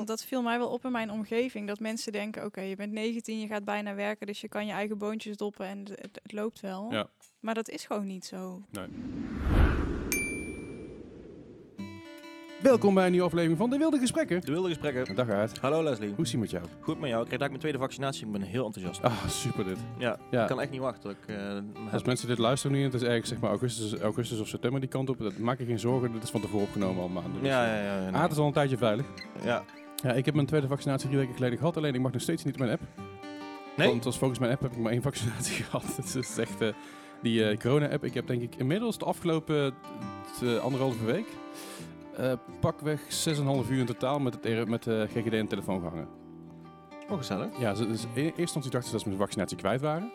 Want dat viel mij wel op in mijn omgeving. Dat mensen denken, oké, je bent 19, je gaat bijna werken, dus je kan je eigen boontjes doppen en het, het- het loopt wel. Ja. Maar dat is gewoon niet zo. Welkom bij een nieuwe aflevering van De Wilde Gesprekken. De wilde gesprekken. Dag uit. Hallo Leslie. Hoe is het met jou? Goed met jou. Ik kreeg eigenlijk mijn tweede vaccinatie. Ik ben heel enthousiast. Ah, super dit. Ja, Ja. ik kan echt niet wachten. Ik, eh, Als mensen dit luisteren nu, het is eigenlijk zeg maar augustus, augustus of september die kant op. Dat maak je geen zorgen, dit is van tevoren opgenomen al maanden. Dus, ja, eh, ja, ja. ja, nee. Ah, het is al een tijdje veilig. ja. Ja, ik heb mijn tweede vaccinatie drie weken geleden gehad, alleen ik mag nog steeds niet mijn app. Nee? Want als volgens mijn app heb ik maar één vaccinatie gehad. Het is echt eh, die eh, corona-app. Ik heb denk ik inmiddels de afgelopen eh, anderhalve week pakweg 6,5 uur in totaal met, het, met de GGD en telefoon gehangen. Oh, gezellig. Ja, ze- dus in eerste instantie dachten ze dat ze mijn vaccinatie kwijt waren.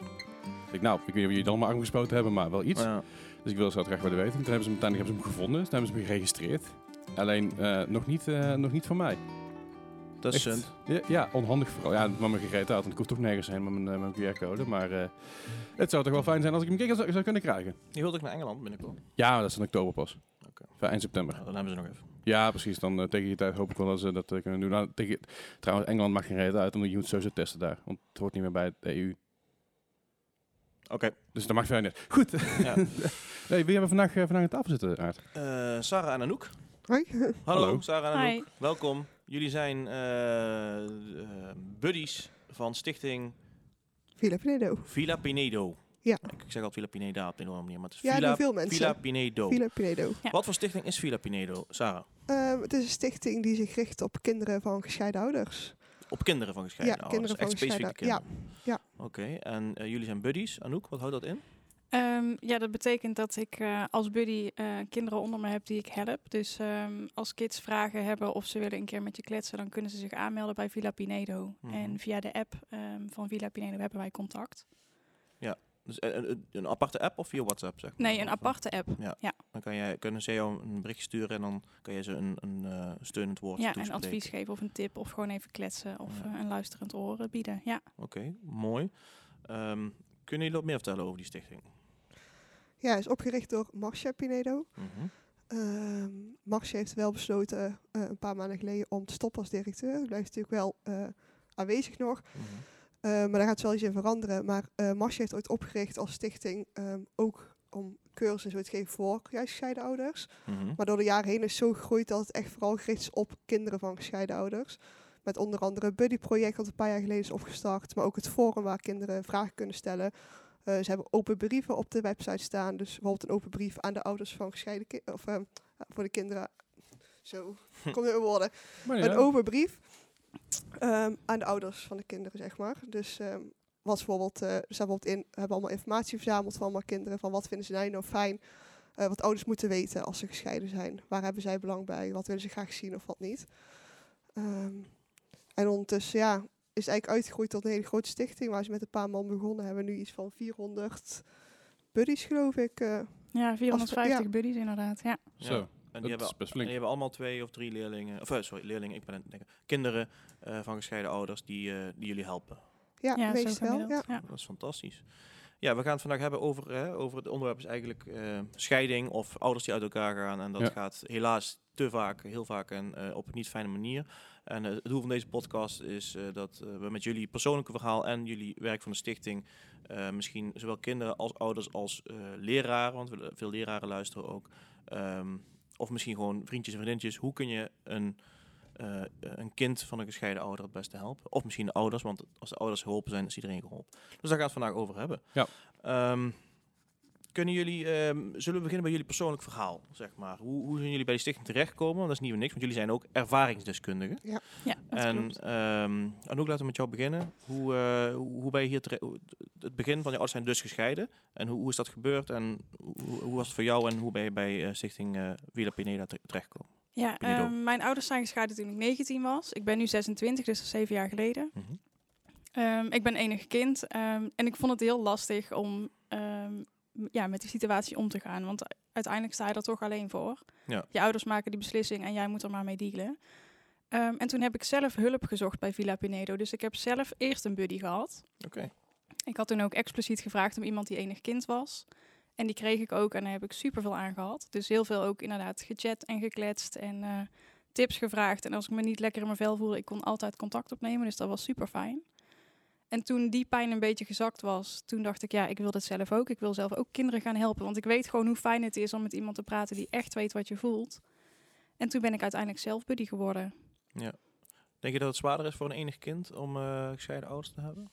Ik denk, nou, ik weet niet of jullie dan maar aangespoten hebben, maar wel iets. Ja. Dus ik wil zo graag willen weten. Toen hebben ze hem, uiteindelijk hebben ze hem gevonden, toen hebben ze hem geregistreerd. Alleen nog, niet, nog niet voor mij. Dat is Echt. sunt. Ja, ja, onhandig vooral. Ja, met mijn gegeten uit, want ik hoef toch nergens heen met mijn, eh, mijn QR-code. Maar eh, het zou toch wel fijn zijn als ik hem keer zou, zou kunnen krijgen. Je wilt ook naar Engeland binnenkort. Ja, dat is in oktober pas. Oké. Enfin, eind september. Nou, dan hebben ze nog even. Ja, precies. Dan eh, tegen die tijd hoop ik wel dat ze dat kunnen doen. Nou, tegen, trouwens, Engeland maakt geen reet uit, omdat je moet sowieso testen daar. Want het hoort niet meer bij de EU. Oké. Dus dat mag verder niet. Goed. Ja. hey, wie hebben we vandaag, vandaag aan tafel zitten, Aard? Eh, Sarah en Anouk. Hoi. Hallo, Hallo. Sarah en Hi. Anouk. Welkom. Jullie zijn eh, eh, buddies van stichting Villa Pinedo. Villa Pinedo. Ja. Ik, zeg altijd Villa Pineda op de een andere manier, maar het is Ja, Villa, veel mensen. Villa Pinedo. Villa Pinedo. Ja. Wat voor stichting is Villa Pinedo, Sarah? Ehm, het is een stichting die zich richt op kinderen van gescheiden ouders. Op kinderen van gescheiden Ja, ouders. kinderen van Echt specifiek de gescheiden- kinderen. Oké, en eh, jullie zijn buddies. Anouk, wat houdt dat in? Ehm, ja, dat betekent dat ik eh, als buddy eh, kinderen onder me heb die ik help. Dus ehm, als kids vragen hebben of ze willen een keer met je kletsen, dan kunnen ze zich aanmelden bij Villa Pinedo. Mhm. En via de app ehm, van Villa Pinedo hebben wij contact. Dus eh, een, aparte app of via WhatsApp? Zeg maar? Nee, een aparte app. Dan kan jij, kunnen ze jou een bericht sturen en dan kan je ze een, een eh, steunend woord Ja, een advies geven of een tip of gewoon even kletsen of Ja. een luisterend oor eh, bieden. Ja. Oké, mooi. Kunnen jullie wat meer vertellen over die stichting? Ja, is opgericht door Marcia Pinedo. Ehm Marcia heeft wel besloten eh, een paar maanden geleden om te stoppen als directeur. Hij blijft natuurlijk wel eh, aanwezig nog. Mhm. Eh, maar daar gaat wel iets in veranderen. Maar eh Marcia heeft ooit opgericht als stichting ehm, ook om cursussen en zo te geven voor juist gescheiden ouders. Mhm. Maar door de jaren heen is het zo gegroeid dat het echt vooral gericht is op kinderen van gescheiden ouders. Met onder andere een buddy-project dat een paar jaar geleden is opgestart. Maar ook het forum waar kinderen vragen kunnen stellen. Eh, ze hebben open brieven op de website staan. Dus bijvoorbeeld een open brief aan de ouders van gescheiden kinderen. Of ehm, voor de kinderen. Zo, kom in woorden. Maar Een open brief ehm, aan de ouders van de kinderen, zeg maar. Dus ehm was bijvoorbeeld, eh, er staat bijvoorbeeld in, we hebben allemaal informatie verzameld van allemaal kinderen. Van wat vinden ze nou, nou fijn. eh, wat ouders moeten weten als ze gescheiden zijn. Waar hebben zij belang bij? Wat willen ze graag zien of wat niet? Ehm, en ondertussen, ja, is eigenlijk uitgegroeid tot een hele grote stichting. Waar ze met een paar man begonnen. Hebben we nu iets van 400 buddies, geloof ik. eh. Ja, 450 ja. buddies inderdaad. Ja. Zo. En dat die hebben, is best en die hebben allemaal twee of drie leerlingen, of eh, sorry, leerlingen, ik ben het denken, kinderen eh, van gescheiden ouders die, eh, die jullie helpen. Ja, Ja, meestal. Ja. Dat is fantastisch. Ja, we gaan het vandaag hebben over, hè, over het onderwerp is eigenlijk eh, scheiding of ouders die uit elkaar gaan. En dat Ja. gaat helaas te vaak, heel vaak en eh, op een niet fijne manier. En eh, het doel van deze podcast is eh, dat eh, we met jullie persoonlijke verhaal en jullie werk van de stichting misschien zowel kinderen als ouders als leraren, want we- veel leraren luisteren ook. ehm, of misschien gewoon vriendjes en vriendinnetjes. Hoe kun je een, een kind van een gescheiden ouder het beste helpen? Of misschien de ouders, want als de ouders geholpen zijn, is iedereen geholpen. Dus daar gaan we het vandaag over hebben. Ja. Ehm, kunnen jullie, ehm, zullen we beginnen bij jullie persoonlijk verhaal, zeg maar. Hoe, hoe zijn jullie bij die stichting terechtgekomen? Want dat is niet voor niks, want jullie zijn ook ervaringsdeskundigen. Ja, dat en klopt. Anouk, laten we met jou beginnen. Hoe, eh, hoe ben je hier terecht? Het begin van je ouders zijn dus gescheiden. En hoe, hoe is dat gebeurd? En hoe, hoe was het voor jou? En hoe ben je bij eh, stichting eh Villa Pineda te- terechtgekomen? Ja, ehm, mijn ouders zijn gescheiden toen ik 19 was. Ik ben nu 26, dus dat is zeven jaar geleden. Mhm. Ehm, ik ben enig kind ehm, en ik vond het heel lastig om ja, met die situatie om te gaan. Want uiteindelijk sta je er toch alleen voor. Ja. Je ouders maken die beslissing en jij moet er maar mee dealen. Ehm, en toen heb ik zelf hulp gezocht bij Villa Pinedo. Dus ik heb zelf eerst een buddy gehad. Oké. Ik had toen ook expliciet gevraagd om iemand die enig kind was. En die kreeg ik ook en daar heb ik super veel aan gehad. Dus heel veel ook inderdaad gechat en gekletst en eh, tips gevraagd. En als ik me niet lekker in mijn vel voelde, ik kon altijd contact opnemen. Dus dat was super fijn. En toen die pijn een beetje gezakt was, toen dacht ik, ja, ik wil dit zelf ook. Ik wil zelf ook kinderen gaan helpen. Want ik weet gewoon hoe fijn het is om met iemand te praten die echt weet wat je voelt. En toen ben ik uiteindelijk zelf buddy geworden. Denk je dat het zwaarder is voor een enig kind om eh gescheiden ouders te hebben?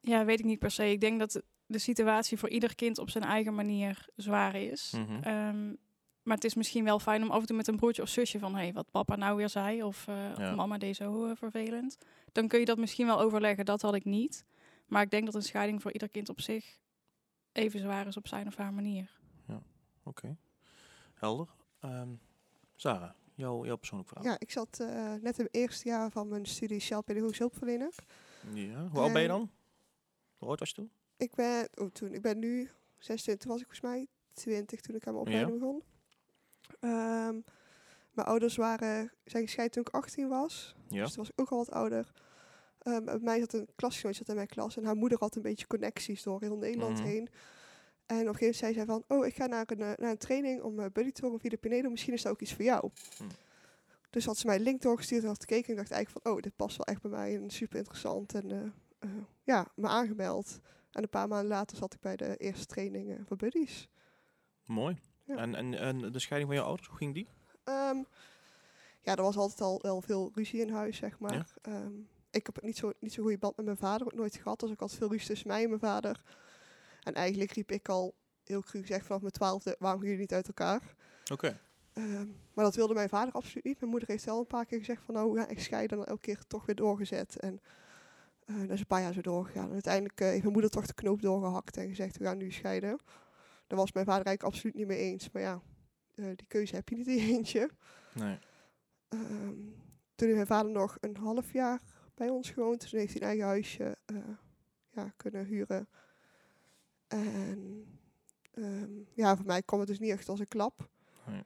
Ja, weet ik niet per se. Ik denk dat de situatie voor ieder kind op zijn eigen manier zwaar is. Ehm, maar het is misschien wel fijn om af en toe met een broertje of zusje van... hé, hey, wat papa nou weer zei of, eh, Ja. of mama deed zo eh, vervelend. Dan kun je dat misschien wel overleggen. Dat had ik niet. Maar ik denk dat een scheiding voor ieder kind op zich even zwaar is op zijn of haar manier. Oké. Helder. Ehm, Sarah, jouw, jouw persoonlijk verhaal. Ja, ik zat eh, net in het eerste jaar van mijn studie Shell Hulpverlener. Ja. Hoe oud ben je dan? Hoe oud was je toen? Ik ben, oh, toen, ik ben nu 26, was ik volgens mij 20 toen ik aan mijn Ja. opleiding begon. Ehm, mijn ouders waren, zijn gescheiden toen ik 18 was. Ja. Dus toen was ik ook al wat ouder. Ehm, bij mij zat een klasgenootje in mijn klas en haar moeder had een beetje connecties door heel Nederland Mhm. heen. En op een gegeven moment zei zij van, oh, ik ga naar een, eh, naar een training om uh, buddy te worden via de Pinedo. Misschien is dat ook iets voor jou. Hm. Dus had ze mij een link doorgestuurd en had gekeken. En ik dacht eigenlijk van, oh, dit past wel echt bij mij en super interessant. En eh, ja, me aangemeld. En een paar maanden later zat ik bij de eerste training eh, voor buddies. Mooi. Ja. En, en, en de scheiding van je ouders, hoe ging die? Ehm, ja, er was altijd al wel veel ruzie in huis, zeg maar. Ja. Ehm, ik heb niet zo niet zo'n goede band met mijn vader ook nooit gehad. Dus ik had veel ruzie tussen mij en mijn vader. En eigenlijk riep ik al heel cru gezegd vanaf mijn twaalfde, waarom gaan jullie niet uit elkaar? Oké. Ehm, maar dat wilde mijn vader absoluut niet. Mijn moeder heeft wel een paar keer gezegd van nou, we gaan echt scheiden. En dan elke keer toch weer doorgezet. En eh dat is een paar jaar zo doorgegaan. En uiteindelijk eh, heeft mijn moeder toch de knoop doorgehakt en gezegd we gaan nu scheiden. Daar was mijn vader eigenlijk absoluut niet mee eens. Maar ja, eh, die keuze heb je niet in je eentje. Nee. Ehm, toen heeft mijn vader nog een half jaar bij ons gewoond. Toen heeft hij een eigen huisje eh, ja, kunnen huren. En ehm, ja, voor mij kwam het dus niet echt als een klap. Nee.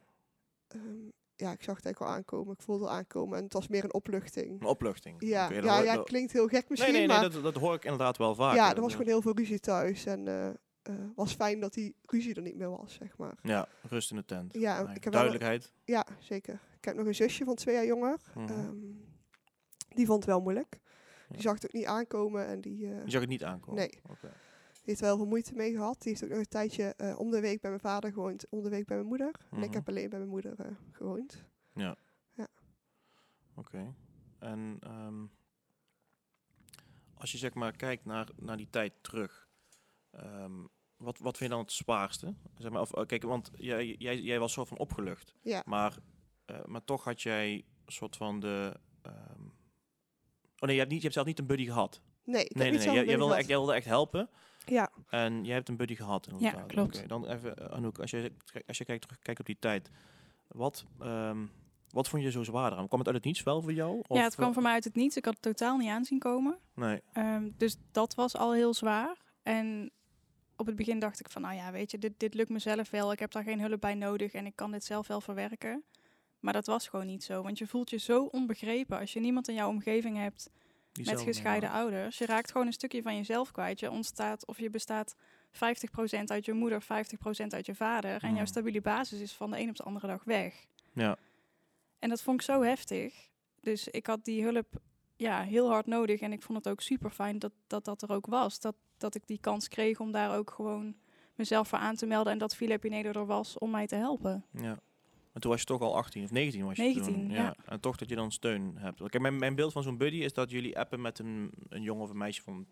Ehm, ja, ik zag het eigenlijk al aankomen. Ik voelde het aankomen. En het was meer een opluchting. Een opluchting. Ja, ja, ja, klinkt heel gek misschien. Nee, nee, nee, maar dat, dat hoor ik inderdaad wel vaak. ja, er was gewoon heel veel ruzie thuis. En eh eh, was fijn dat die ruzie er niet meer was, zeg maar. Ja, rust in de tent. Ja, Nee, ik heb wel- Duidelijkheid. Ja, zeker. Ik heb nog een zusje van twee jaar jonger. Mhm. Ehm, die vond het wel moeilijk. Ja. Die zag het ook niet aankomen en die, eh, Je zag het niet aankomen? Nee. Die heeft er wel veel moeite mee gehad. Die heeft ook nog een tijdje eh, om de week bij mijn vader gewoond, om de week bij mijn moeder. En ik Mhm. heb alleen bij mijn moeder gewoond. Oké. En ehm, als je zeg maar kijkt naar, naar die tijd terug, ehm, wat, wat vind je dan het zwaarste? Zeg maar, of, eh, kijk, want jij, jij, jij was zo van opgelucht, Ja, maar, eh, maar toch had jij een soort van de... ehm, oh nee, je hebt, niet, je hebt zelf niet een buddy gehad. nee, ik Nee, heb nee, niet nee. zelf Jij, wilde echt, jij wilde echt helpen. Ja, en jij hebt een buddy gehad. Inderdaad. klopt. Oké, dan even, eh, Anouk, als je, als je kijkt, terug, kijkt op die tijd, wat, ehm, wat vond je zo zwaar aan? Kwam het uit het niets wel voor jou? ja, het Of, kwam voor mij uit het niets. Ik had het totaal niet aanzien komen. Nee. Ehm, dus dat was al heel zwaar. En op het begin dacht ik van, nou ja, weet je, dit, dit lukt mezelf wel. Ik heb daar geen hulp bij nodig en ik kan dit zelf wel verwerken. Maar dat was gewoon niet zo. Want je voelt je zo onbegrepen als je niemand in jouw omgeving hebt Die met gescheiden ouders. Je raakt gewoon een stukje van jezelf kwijt. Je ontstaat of je bestaat 50% uit je moeder, 50% uit je vader. En jouw Mhm. stabiele basis is van de een op de andere dag weg. Ja. En dat vond ik zo heftig. Dus ik had die hulp ja, heel hard nodig. En ik vond het ook super fijn dat, dat dat er ook was. Dat, dat ik die kans kreeg om daar ook gewoon mezelf voor aan te melden. En dat Philip Pinedo er was om mij te helpen. Ja. En toen was je toch al 18 of 19 was je 19, toen. ja. En toch dat je dan steun hebt. Kijk, mijn, mijn beeld van zo'n buddy is dat jullie appen met een, een jongen of een meisje van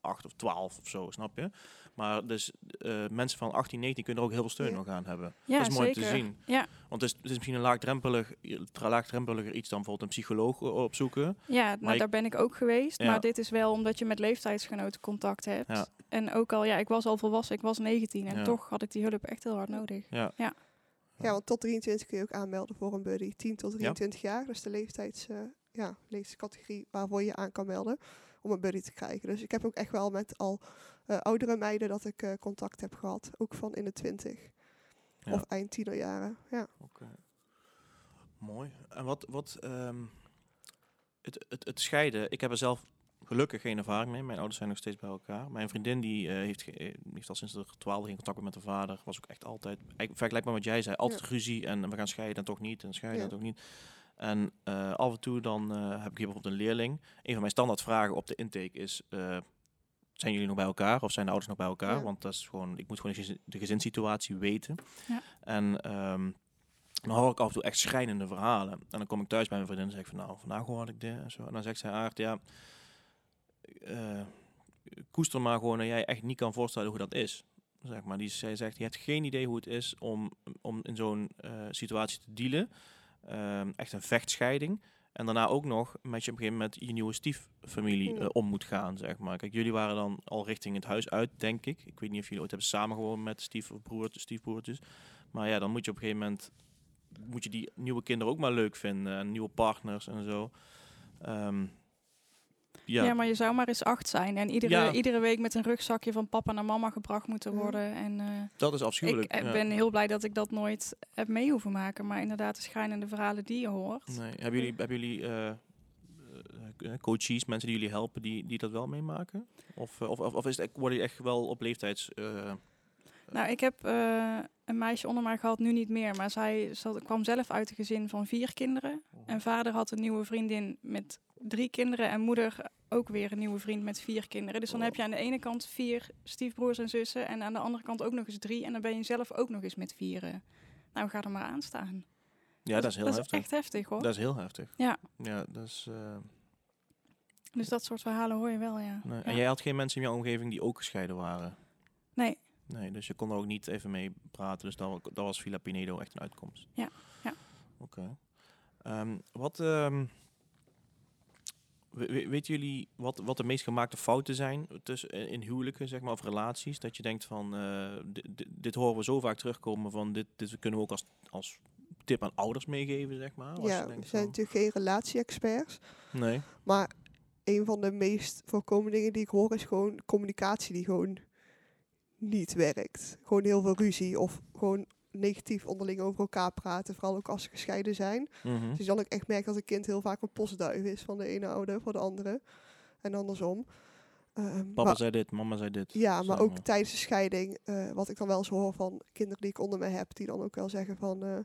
8 of 12 of zo, snap je? Maar dus eh, mensen van 18, 19 kunnen er ook heel veel steun Ja. nog aan hebben. Ja, dat is mooi zeker. te zien. Ja. Want het is, het is misschien een laagdrempelig, laagdrempeliger iets dan bijvoorbeeld een psycholoog eh, opzoeken. Ja, nou, je- daar ben ik ook geweest. Ja. Maar dit is wel omdat je met leeftijdsgenoten contact hebt. Ja. En ook al, ja, ik was al volwassen, ik was 19. En Ja. toch had ik die hulp echt heel hard nodig. Ja. Ja, want tot 23 kun je ook aanmelden voor een buddy. 10 tot 23 jaar, dat is de leeftijds, eh, ja, leeftijdscategorie waarvoor je aan kan melden om een buddy te krijgen. Dus ik heb ook echt wel met al eh, oudere meiden dat ik eh, contact heb gehad. Ook van in de 20 Ja. of eind tienerjaren. Ja. Oké. Mooi. En wat, wat ehm, het, het, het scheiden, ik heb er zelf gelukkig geen ervaring mee. Mijn ouders zijn nog steeds bij elkaar. Mijn vriendin die, eh, heeft, ge- heeft al sinds de twaalfde geen contact met de vader. Was ook echt altijd, eigenlijk vergelijkbaar met wat jij zei, altijd ruzie. En we gaan scheiden en toch niet. En scheiden en toch niet. En eh, af en toe dan eh, heb ik hier bijvoorbeeld een leerling. Een van mijn standaardvragen op de intake is... eh, zijn jullie nog bij elkaar of zijn de ouders nog bij elkaar? Ja. Want dat is gewoon, ik moet gewoon de gezin- de gezinssituatie weten. Ja. En ehm, dan hoor ik af en toe echt schrijnende verhalen. En dan kom ik thuis bij mijn vriendin en zeg ik van nou, vandaag hoorde ik dit en zo. En dan zegt zij Aard, ja, koester maar gewoon dat jij echt niet kan voorstellen hoe dat is. Zeg maar. Die, zij zegt, je hebt geen idee hoe het is om, om in zo'n situatie te dealen. Ehm, echt een vechtscheiding. En daarna ook nog met je op een gegeven moment je nieuwe stieffamilie Hmm. eh, om moet gaan, zeg maar. Kijk, jullie waren dan al richting het huis uit, denk ik. Ik weet niet of jullie ooit hebben samengewoond met stiefbroertjes, stiefbroertjes. Maar ja, dan moet je op een gegeven moment moet je die nieuwe kinderen ook maar leuk vinden en nieuwe partners en zo. Ehm, Ja. ja, maar je zou maar eens acht zijn. En iedere, Ja. iedere week met een rugzakje van papa naar mama gebracht moeten worden. En eh, dat is ik afschuwelijk. eh, ja. ben heel blij dat ik dat nooit heb mee hoeven maken. Maar inderdaad, de schrijnende verhalen die je hoort. Nee. Hebben jullie, hebben jullie eh, eh, coaches, mensen die jullie helpen, die, die dat wel meemaken? Of, eh, of, of, is het, worden die echt wel op leeftijds... eh, Nou, ik heb eh, een meisje onder mij gehad, nu niet meer. Maar zij zat, kwam zelf uit een gezin van vier kinderen. En vader had een nieuwe vriendin met drie kinderen. En moeder ook weer een nieuwe vriend met vier kinderen. Dus dan Oh. heb je aan de ene kant vier stiefbroers en zussen. En aan de andere kant ook nog eens drie. En dan ben je zelf ook nog eens met vieren. Nou, ga er maar aan staan. ja, dat is heel dat heftig. is echt heftig hoor. Dat is heel heftig. Ja. Ja, dat is... eh, Dus dat soort verhalen hoor je wel, ja. nee. Ja. En jij had geen mensen in jouw omgeving die ook gescheiden waren? Nee. Nee, dus je kon er ook niet even mee praten. Dus dat, wa- dat was Villa Pinedo echt een uitkomst. Ja, ja. Oké. Ehm, wat ehm, we- we- weten jullie wat, wat de meest gemaakte fouten zijn tussen in huwelijken, zeg maar, of relaties? Dat je denkt van, eh, di- di- dit horen we zo vaak terugkomen van, dit, dit kunnen we ook als, als tip aan ouders meegeven, zeg maar. Ja, we zijn van- natuurlijk geen relatie-experts. Nee. Maar een van de meest voorkomende dingen die ik hoor is gewoon communicatie die gewoon niet werkt. Gewoon heel veel ruzie of gewoon negatief onderling over elkaar praten, vooral ook als ze gescheiden zijn. Mhm. Dus dan ook echt merk dat een kind heel vaak een postduif is van de ene ouder voor de andere. En andersom. Ehm, Papa maar- zei dit, mama zei dit. ja, maar ook tijdens de scheiding, eh, wat ik dan wel eens hoor van kinderen die ik onder me heb, die dan ook wel zeggen van, eh,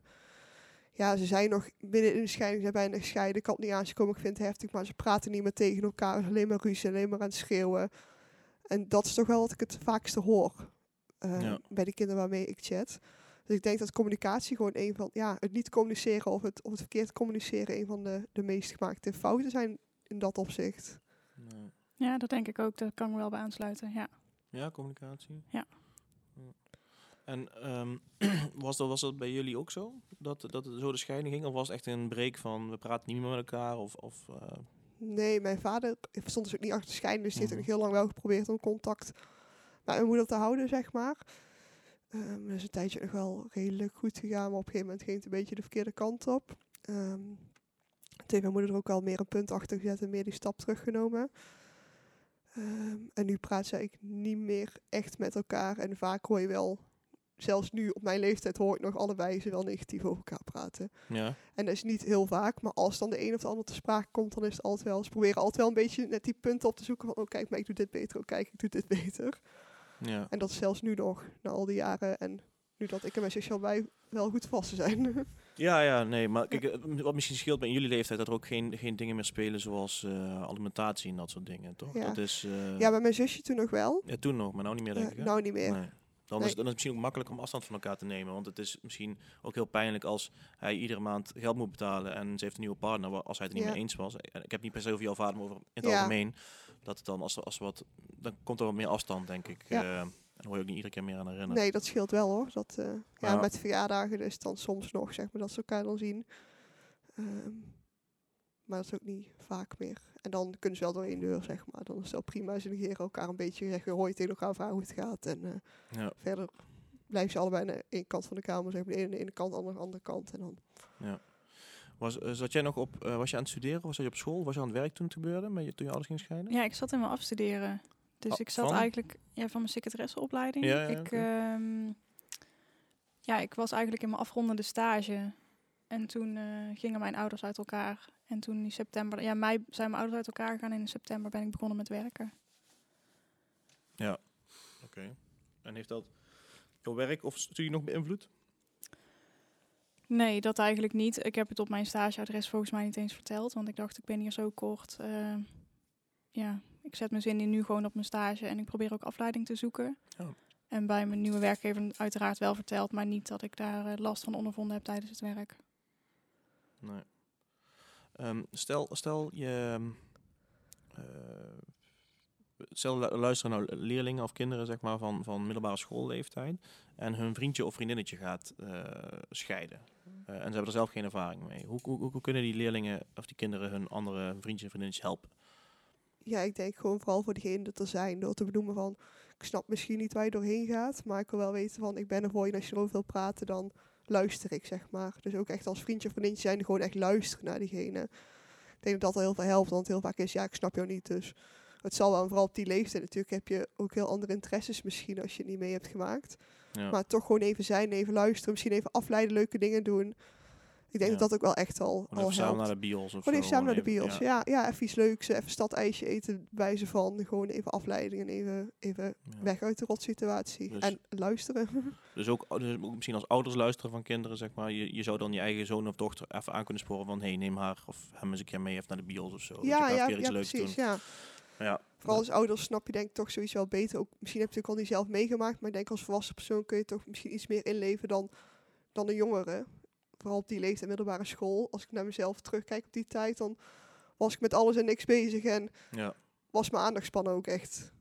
ja, ze zijn nog binnen in de scheiding, ze zijn bijna gescheiden, ik kan het niet aankomen, ik vind het heftig, maar ze praten niet meer tegen elkaar, alleen maar ruzie, alleen maar aan het schreeuwen. En dat is toch wel wat ik het vaakste hoor eh, Ja. bij de kinderen waarmee ik chat. Dus ik denk dat communicatie gewoon een van, ja, het niet communiceren of het, of het verkeerd communiceren een van de, de meest gemaakte fouten zijn in dat opzicht. Nee. Ja, dat denk ik ook. Daar kan ik wel bij aansluiten. Ja. Ja, communicatie. Ja. En ehm, was, dat, was dat bij jullie ook zo? Dat, dat het zo de scheiding ging? Of was het echt een break van we praten niet meer met elkaar? Of, of, eh, Nee, mijn vader stond dus ook niet achter de scheiding, dus die heeft Mhm. ook heel lang wel geprobeerd om contact met mijn moeder te houden, zeg maar. Ehm dat is een tijdje nog wel redelijk goed gegaan, maar op een gegeven moment ging het een beetje de verkeerde kant op. Ehm toen heeft mijn moeder er ook wel meer een punt achter gezet en meer die stap teruggenomen. Ehm, en nu praat ze eigenlijk niet meer echt met elkaar. En vaak hoor je wel, zelfs nu op mijn leeftijd hoor ik nog allebei ze wel negatief over elkaar praten. ja. En dat is niet heel vaak, maar als dan de een of de ander te sprake komt, dan is het altijd wel. Ze proberen altijd wel een beetje net die punten op te zoeken van, oh kijk, maar ik doe dit beter, oh kijk, ik doe dit beter. ja. En dat is zelfs nu nog, na al die jaren en nu dat ik en mijn zusje al bij wel goed vasten zijn. Ja, ja, nee, maar kijk, eh, wat misschien scheelt bij jullie leeftijd dat er ook geen, geen dingen meer spelen zoals eh, alimentatie en dat soort dingen, toch? Ja. Dat is, eh, ja, bij mijn zusje toen nog wel. ja, toen nog, maar nou niet meer, denk Eh, ik. hè? nou niet meer. Nee. Dan, Nee. is, dan is het misschien ook makkelijk om afstand van elkaar te nemen. Want het is misschien ook heel pijnlijk als hij iedere maand geld moet betalen en ze heeft een nieuwe partner, als hij het er niet Ja. mee eens was. En ik heb niet per se over jouw vader, maar over in het Ja. algemeen. Dat het dan, als, als wat, dan komt er wat meer afstand, denk ik. Ja. Eh, en hoor je ook niet iedere keer meer aan herinneren. Nee, dat scheelt wel hoor. Dat, eh, ja, met verjaardagen is het dan soms nog, zeg maar, dat ze elkaar dan zien. Ehm, maar dat is ook niet vaak meer. En dan kunnen ze wel door één deur, zeg maar. Dan is het wel prima. Ze negeren elkaar een beetje, zeggen, hoor je tegen elkaar vragen hoe het gaat. En eh, Ja, verder blijven ze allebei aan de ene kant van de kamer, zeg maar. De ene aan de ene kant, de andere aan de andere kant. En dan, ja. Was, eh, zat jij nog op, eh, was je aan het studeren? Was je op school? Was je aan het werk toen het gebeurde? Met je, toen je ouders gingen scheiden? ja, ik zat in mijn afstuderen. Dus Oh, ik zat van? eigenlijk ja, van mijn secretaresseopleiding. Ja, ja, ik, oké. ehm, ja, ik was eigenlijk in mijn afrondende stage. En toen eh, gingen mijn ouders uit elkaar. En toen in september, ja, mei zijn mijn ouders uit elkaar gegaan en in september ben ik begonnen met werken. Oké. En heeft dat jouw werk of studie nog beïnvloed? Nee, dat eigenlijk niet. Ik heb het op mijn stageadres volgens mij niet eens verteld, want ik dacht ik ben hier zo kort. eh, ja, ik zet mijn zin in nu gewoon op mijn stage en ik probeer ook afleiding te zoeken. Oh. En bij mijn nieuwe werkgever uiteraard wel verteld, maar niet dat ik daar eh, last van ondervonden heb tijdens het werk. Nee. Ehm, stel, stel je. eh, stel lu- luisteren nou leerlingen of kinderen zeg maar, van, van middelbare schoolleeftijd. En hun vriendje of vriendinnetje gaat eh, scheiden. Eh, en ze hebben er zelf geen ervaring mee. Hoe, hoe, kunnen die leerlingen of die kinderen hun andere vriendjes en vriendinnetjes helpen? Ja, ik denk gewoon vooral voor degene dat er zijn. Door te benoemen van, ik snap misschien niet waar je doorheen gaat. Maar ik wil wel weten van, ik ben er voor je. En als je erover wil praten, dan luister ik, zeg maar. Dus ook echt als vriendje of vriendinnetje zijn, gewoon echt luisteren naar diegene. Ik denk dat dat al heel veel helpt. Want heel vaak is, ja, ik snap jou niet. Dus het zal wel, vooral op die leeftijd natuurlijk, heb je ook heel andere interesses misschien als je het niet mee hebt gemaakt. Ja. Maar toch gewoon even zijn, even luisteren. Misschien even afleiden, leuke dingen doen. Ik denk Ja. dat dat ook wel echt al, al even samen helpt. naar de bios of Gewoon even zo, samen naar de bios. Ja, ja, even iets leuks. Even stadijsje eten bij ze van. Gewoon even afleiding en even, even ja. weg uit de rotsituatie. Dus- En luisteren. Dus ook, dus misschien als ouders luisteren van kinderen, zeg maar. Je, je zou dan je eigen zoon of dochter even aan kunnen sporen van... hey, neem haar of hem eens een keer mee even naar de bios of zo. Ja, ja, ja, precies. doen. Ja. Ja. Vooral als ouders snap je denk ik toch zoiets wel beter. Ook, misschien heb je het ook al niet zelf meegemaakt. Maar ik denk als volwassen persoon kun je toch misschien iets meer inleven dan, dan een jongere. Vooral op die leeftijd middelbare school. Als ik naar mezelf terugkijk op die tijd, dan was ik met alles en niks bezig. En Ja. was mijn aandachtspannen ook echt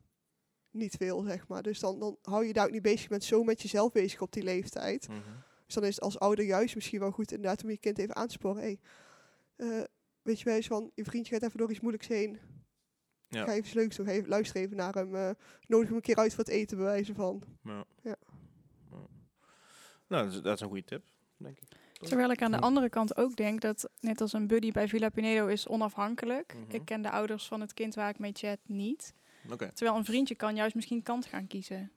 niet veel, zeg maar. Dus dan, dan hou je daar ook niet bezig. Je bent zo met jezelf bezig op die leeftijd. Mhm. Dus dan is het als ouder juist misschien wel goed inderdaad om je kind even aan te sporen. Hey, eh, weet je wel eens van, je vriendje gaat even door iets moeilijks heen. Ja. Ga even iets leuks doen. Even, luister even naar hem. eh, nodig hem een keer uit voor het eten, bij wijze van. Ja. Ja. Nou, dat is, dat is een goede tip, denk ik. Terwijl ik aan de andere kant ook denk dat, net als een buddy bij Villa Pinedo is onafhankelijk. Mhm. Ik ken de ouders van het kind waar ik mee chat niet. Oké. Terwijl een vriendje kan juist misschien kant gaan kiezen.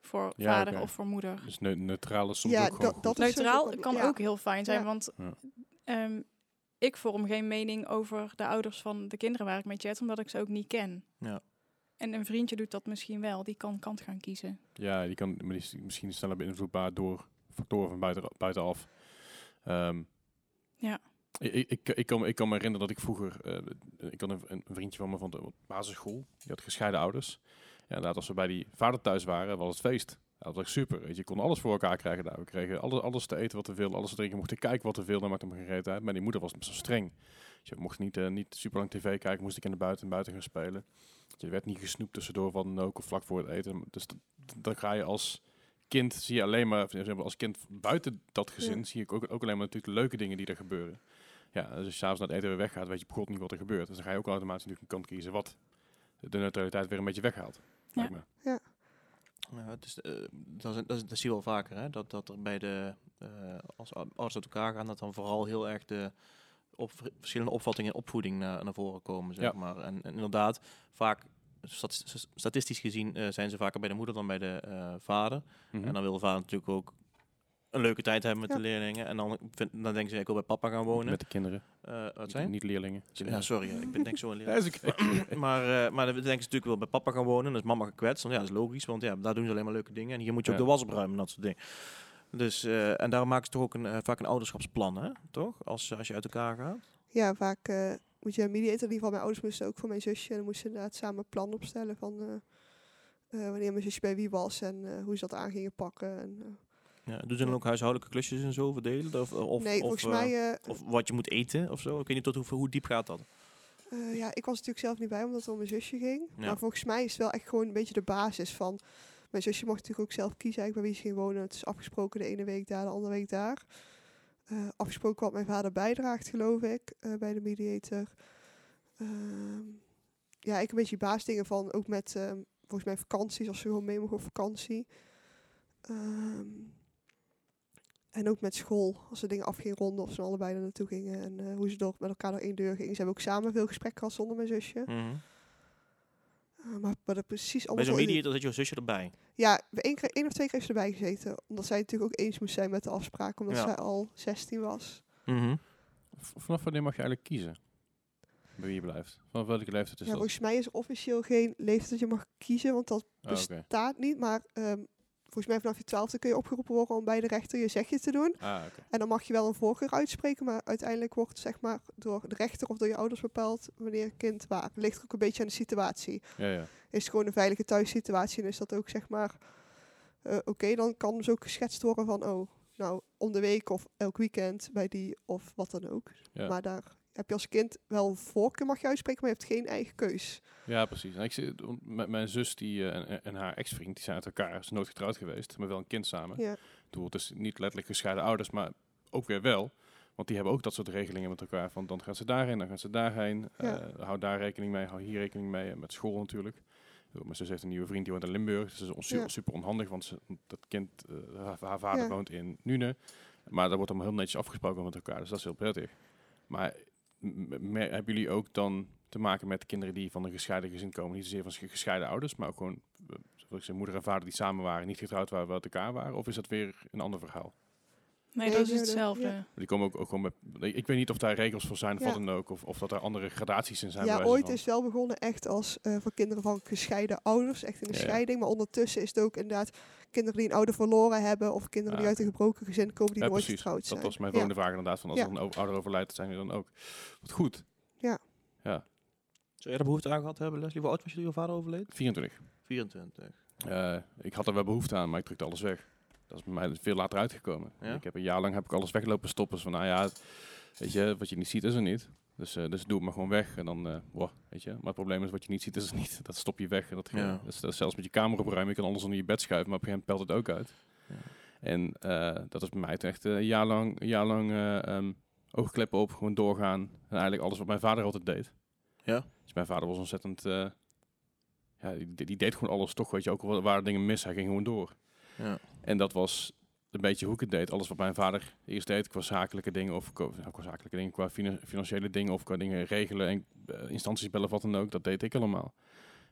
Voor Ja, vader of voor moeder. Dus ne neutraal is soms Ja, ook gewoon dat- goed. dat is Neutraal kan ja. ook heel fijn zijn, Ja. want Ja. ehm, ik vorm geen mening over de ouders van de kinderen waar ik mee chat, omdat ik ze ook niet ken. Ja. En een vriendje doet dat misschien wel, die kan kant gaan kiezen. Ja, die kan maar die is misschien sneller beïnvloedbaar door factoren van buiten, buitenaf. Ehm, Ja. Ik, ik, ik, kan, me- ik kan me herinneren dat ik vroeger, eh, ik had een, een vriendje van me van de basisschool, die had gescheiden ouders. Ja, inderdaad, als we bij die vader thuis waren, was het feest. Dat was echt super. Weet je, je kon alles voor elkaar krijgen daar. We kregen alles, alles te eten wat we wilden, alles te drinken. We mochten kijken wat we wilden, maakte me geen reet uit. Maar die moeder was best wel streng. Dus je mocht niet, eh, niet super lang tv kijken, moest ik in de buiten en buiten gaan spelen. Je werd niet gesnoept tussendoor van ook of vlak voor het eten. Dus dan ga je als kind, zie je alleen maar, als kind buiten dat gezin, Ja. zie ik ook, ook alleen maar natuurlijk de leuke dingen die er gebeuren. Ja, dus als je s'avonds naar het eten weer weggaat, weet je begot niet wat er gebeurt. Dus dan ga je ook automatisch natuurlijk een kant kiezen wat de neutraliteit weer een beetje weghaalt. Ja. lijkt me. Ja, het is, eh, dat, is, dat, is- dat zie je wel vaker, hè? Dat, dat er bij de, eh, als ouders uit elkaar gaan, dat dan vooral heel erg de op, verschillende opvattingen en opvoeding naar, naar voren komen, zeg Ja. maar. En, en inderdaad, vaak, stat- statistisch gezien, eh, zijn ze vaker bij de moeder dan bij de eh, vader. Mhm. En dan wil de vader natuurlijk ook een leuke tijd hebben met Ja. de leerlingen. En dan, vind, dan denken ze, ik wil bij papa gaan wonen. Met de kinderen. Eh, wat Niet- zijn? Niet leerlingen. Ja, sorry, ik ben denk zo een leerling. Maar, eh, maar dan denken ze natuurlijk wel bij papa gaan wonen. Dan is mama gekwetst. Want ja, dat is logisch. Want ja, daar doen ze alleen maar leuke dingen. En hier moet je ook Ja. de was opruimen en dat soort dingen. Dus, eh, en daarom maken ze toch ook een, vaak een ouderschapsplan, hè? Toch? Als, als je uit elkaar gaat. Ja, vaak eh, moet je een mediator. In ieder geval mijn ouders moesten ook voor mijn zusje. En dan moesten ze inderdaad samen een plan opstellen van... eh, eh, wanneer mijn zusje bij wie was en eh, hoe ze dat aan gingen pakken. En, Ja, doen ze dan ook huishoudelijke klusjes en zo verdelen? Of, of, nee, of, volgens mij... of wat je moet eten of zo? Ik weet niet tot hoe, hoe diep gaat dat. Ja, ik was natuurlijk zelf niet bij omdat het om mijn zusje ging. Ja. Maar volgens mij is het wel echt gewoon een beetje de basis van... Mijn zusje mocht natuurlijk ook zelf kiezen eigenlijk bij wie ze ging wonen. Het is afgesproken de ene week daar, de andere week daar. Eh, afgesproken wat mijn vader bijdraagt, geloof ik, eh, bij de mediator. Ehm, ja, ik een beetje baasdingen van, ook met ehm, volgens mij vakanties, als ze gewoon mee mogen op vakantie. Ehm, en ook met school, als ze dingen af gingen ronden of ze allebei er naartoe gingen. En eh, hoe ze door met elkaar door één deur gingen. Ze hebben ook samen veel gesprekken gehad zonder mijn zusje. Mhm. Maar, maar dat precies Bij allemaal zo'n zo in de- mediator zit jouw zusje erbij. Ja, één, keer- één of twee keer heeft ze erbij gezeten. Omdat zij natuurlijk ook eens moest zijn met de afspraak. Omdat Ja. zij al 16 was. Mhm. Vanaf wanneer mag je eigenlijk kiezen? bij wie je blijft? Van welke leeftijd is Ja, dat? volgens mij is er officieel geen leeftijd dat je mag kiezen, want dat Ah, oké. bestaat niet. Maar ehm, volgens mij vanaf je twaalfde kun je opgeroepen worden om bij de rechter je zegje te doen. Ah. En dan mag je wel een voorkeur uitspreken, maar uiteindelijk wordt zeg maar door de rechter of door je ouders bepaald wanneer een kind waar. Ligt er ook een beetje aan de situatie. Ja, ja. Is het gewoon een veilige thuissituatie en is dat ook zeg maar eh, oké, dan kan dus ook geschetst worden van oh, nou om de week of elk weekend bij die of wat dan ook. Ja. Maar daar heb je als kind wel een voorkeur mag je uitspreken, maar je hebt geen eigen keus. Ja, precies. En ik met mijn zus die, eh, en, en haar ex-vriend, die zijn uit elkaar. Ze zijn nooit getrouwd geweest, maar wel een kind samen. Ja. Het is niet letterlijk gescheiden ouders, maar ook weer wel. Want die hebben ook dat soort regelingen met elkaar. Van dan gaan ze daarheen, dan gaan ze daarheen. Ja. Eh, hou daar rekening mee, hou hier rekening mee. En met school natuurlijk. Mijn zus heeft een nieuwe vriend, die woont in Limburg. Dus dat is on- su- Ja. super onhandig, want ze, dat kind, eh, haar, haar vader Ja. woont in Nune. Maar daar wordt allemaal heel netjes afgesproken met elkaar. Dus dat is heel prettig. Maar hebben jullie ook dan te maken met kinderen die van een gescheiden gezin komen? Niet zozeer van ges- gescheiden ouders, maar ook gewoon eh, zoals moeder en vader die samen waren, niet getrouwd waren, wel uit elkaar waren? Of is dat weer een ander verhaal? Nee, Nee, dat is dat- hetzelfde. ja. Die komen ook, ook gewoon met. Ik weet niet of daar regels voor zijn of Ja. wat dan ook. Of, of dat er andere gradaties in zijn. Ja, ooit van. is het wel begonnen echt als eh, voor kinderen van gescheiden ouders, echt in Ja, ja. scheiding. Maar ondertussen is het ook inderdaad kinderen die een ouder verloren hebben of kinderen die uit een gebroken gezin komen die Ja, nooit getrouwd Dat zijn. was mijn Ja. volgende vraag inderdaad. Van als Ja. er een ouder overlijdt, zijn die dan ook. Wat goed. Zou jij er behoefte aan gehad hebben, Leslie? Hoe oud was je toen je vader overleed? 24. 24. Eh, ik had er wel behoefte aan, maar ik drukte alles weg. Dat is bij mij veel later uitgekomen. Ja? Ik heb een jaar lang heb ik alles weglopen stoppen. Dus van, nou ja, weet je, wat je niet ziet is er niet. Dus, eh, dus doe het maar gewoon weg. En dan, eh wow, weet je. Maar het probleem is, wat je niet ziet is er niet. Dat stop je weg. En dat, Ja. is, dat is zelfs met je kamer opruimen. Je kan alles onder je bed schuiven, maar op een gegeven moment pelt het ook uit. Ja. En eh, dat is bij mij echt eh, een jaar lang, een jaar lang eh, ehm, oogkleppen op, gewoon doorgaan. En eigenlijk alles wat mijn vader altijd deed. Ja? Dus mijn vader was ontzettend... eh, ja, die, die deed gewoon alles toch, weet je. Ook al waren dingen mis, hij ging gewoon door. Ja. En dat was een beetje hoe ik het deed. Alles wat mijn vader eerst deed qua zakelijke dingen of qua, nou, qua zakelijke dingen, qua fina- financiële dingen of qua dingen regelen en eh, instanties bellen of wat dan ook, dat deed ik allemaal.